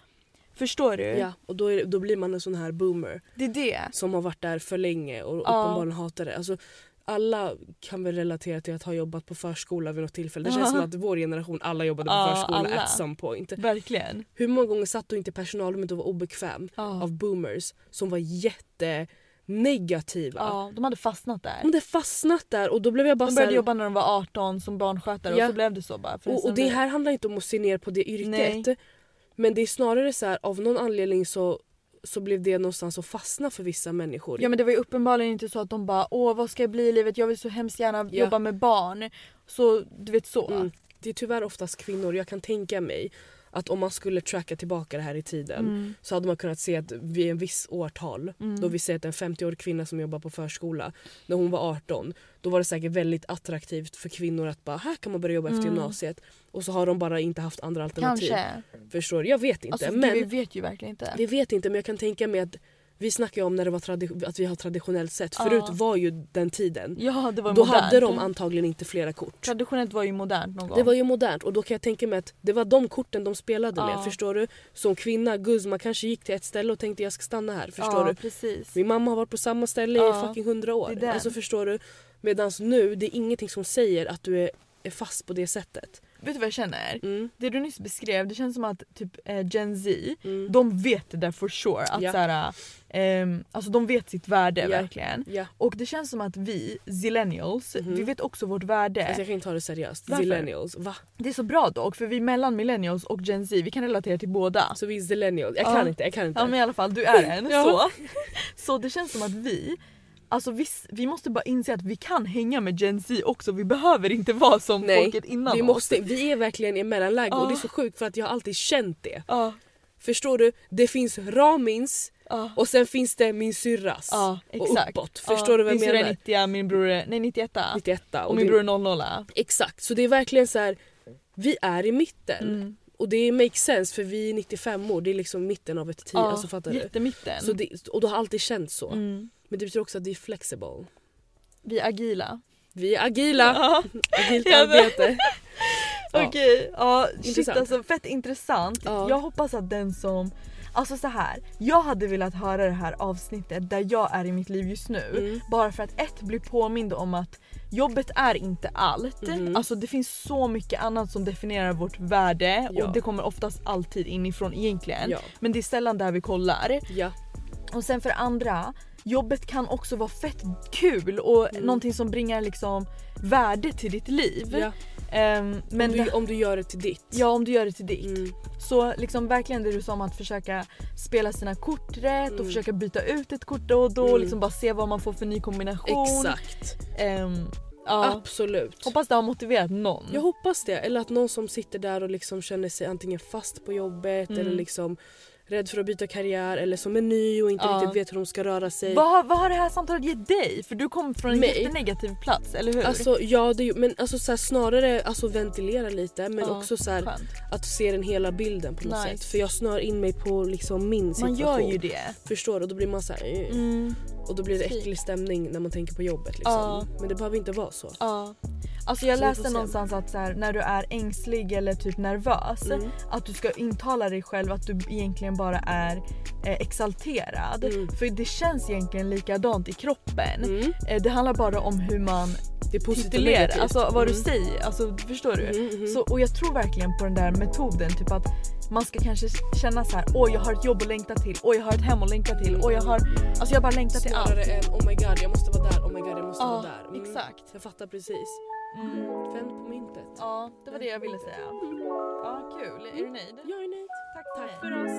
Förstår du? Ja, och då, är, då blir man en sån här boomer Det är det. som har varit där för länge och Ja. uppenbarligen hatar det. Alltså, alla kan väl relatera till att ha jobbat på förskola vid något tillfälle. Det känns som att vår generation alla jobbade på Ja, förskola alla. at some point. Verkligen. Hur många gånger satt du inte i personalrummet och var obekväm Ja. av boomers som var jättenegativa? Ja, de hade fastnat där. De hade fastnat där och då blev jag bara De började här, jobba när de var 18 som barnskötare Ja. och så blev det så bara. och, och det här handlar inte om att se ner på det yrket. Nej. Men det är snarare så här, av någon anledning så, så blev det någonstans att fastna för vissa människor. Ja men det var ju uppenbarligen inte så att de bara åh vad ska jag bli i livet, jag vill så hemskt gärna Ja. jobba med barn. Så du vet så. Mm. Det är tyvärr oftast kvinnor. Jag kan tänka mig att om man skulle tracka tillbaka det här i tiden Mm. så hade man kunnat se att vid en viss årtal, Mm. då vi säger att en 50-årig kvinna som jobbar på förskola, när hon var 18, då var det säkert väldigt attraktivt för kvinnor att bara här kan man börja jobba efter Mm. gymnasiet. Och så har de bara inte haft andra alternativ. Kanske. Förstår? Jag vet inte. Alltså, men vi vet ju verkligen inte. Vi vet inte men jag kan tänka mig att vi snackar ju om när det var att vi har traditionellt sett. Ja. Förut var ju den tiden. Ja det var Då modernt. hade de antagligen inte flera kort. Traditionellt var ju modernt någon gång. Det var ju modernt och då kan jag tänka mig att det var de korten de spelade med. Ja. Förstår du? Som kvinna, Guzma kanske gick till ett ställe och tänkte jag ska stanna här. Förstår ja, du? precis. Min mamma har varit på samma ställe i fucking hundra år. Alltså förstår du? Medan nu, det är ingenting som säger att du är, är fast på det sättet. Vet du vad jag känner? Mm. Det du nyss beskrev, det känns som att typ eh, Gen Z, Mm. de vet det där for sure. Att Ja. såhär, ehm, alltså de vet sitt värde Ja. verkligen. Ja. Och det känns som att vi, zillennials, Mhm. vi vet också vårt värde. Alltså jag kan inte ta det seriöst. Varför? Zillennials, va? Det är så bra dock för vi är mellan millennials och Gen Z, vi kan relatera till båda. Så vi är zillennials. Jag Ja. kan inte, jag kan inte. Ja men i alla fall, du är en. [LAUGHS] Ja. så. [LAUGHS] så det känns som att vi, alltså vi, vi måste bara inse att vi kan hänga med Gen Z också, vi behöver inte vara som Nej, folket innan vi, oss. måste, vi är verkligen i mellanläge och Ja. det är så sjukt för att jag har alltid känt det. Ja, Förstår du? Det finns Ramins ja, och sen finns det min syrras. ja och uppåt. Förstår ja, du vad jag min syrra är menar? 90, min bror är nej, 91 91 och, och min bror är 00. Exakt, så det är verkligen så här. Vi är i mitten. Mm. Och det makes sense för vi är 95 år, det är liksom mitten av ett tio. Ja, alltså fattar du? jättemitten. Så det, och det har alltid känts så. mm. Men det betyder också att vi är flexible. Vi är agila. Vi är agila, Ja. agilt arbete. [LAUGHS] Ja. Okej, ja shit alltså fett intressant. Ja. Jag hoppas att den som, alltså så här. jag hade velat höra det här avsnittet där jag är i mitt liv just nu. Mm. Bara för att ett bli påmind om att jobbet är inte allt. Mhm. Alltså det finns så mycket annat som definierar vårt värde Ja. och det kommer oftast alltid inifrån egentligen. Ja. Men det är sällan där vi kollar. Ja. Och sen för andra, jobbet kan också vara fett kul och Mm. någonting som bringar liksom värde till ditt liv. Ja. Ehm, men om, du, om du gör det till ditt. Ja om du gör det till ditt. Mm. Så liksom verkligen det du sa om att försöka spela sina kort rätt och Mm. försöka byta ut ett kort då och då. Mm. Liksom bara se vad man får för ny kombination. Exakt. Ehm, ja. Absolut. Hoppas det har motiverat någon. Jag hoppas det. Eller att någon som sitter där och liksom känner sig antingen fast på jobbet Mm. eller liksom rädd för att byta karriär eller som är ny och inte Ja. riktigt vet hur de ska röra sig. vad, har, vad har det här samtalet gett dig? För du kom från en Mig? jättenegativ plats, eller hur? Alltså ja, det, men alltså, så här, snarare alltså, ventilera lite men Ja, också så här, att se den hela bilden på något Nice. sätt. För jag snör in mig på liksom min situation. Man gör ju det. Förstår du? Och då blir man så här, eh. Mm. Och då blir det äcklig stämning när man tänker på jobbet liksom. Ja. Men det behöver inte vara så. Ja. Alltså jag Så läste någonstans att här, när du är ängslig eller typ nervös Mm. att du ska intala dig själv att du egentligen bara är eh, exalterad. Mm. För det känns egentligen likadant i kroppen. Mm. Eh, det handlar bara om hur man Det är positivt och negativt. alltså vad du Mm. säger. Alltså, förstår du? Mm, mm. Så, och jag tror verkligen på den där metoden, typ att man ska kanske känna så här: åh jag har ett jobb att längta till, åh jag har ett hem att längta till, åh jag har... Alltså jag bara längtar till allt. Snarare än oh my god jag måste vara där, oh my god jag måste Ja, vara där. Mm. exakt. Jag fattar precis. Mm. Vänd på myntet. Ja, det var det jag ville säga. Ja, kul. Är du nöjd? Jag är nöjd. Tack för, Tack för oss.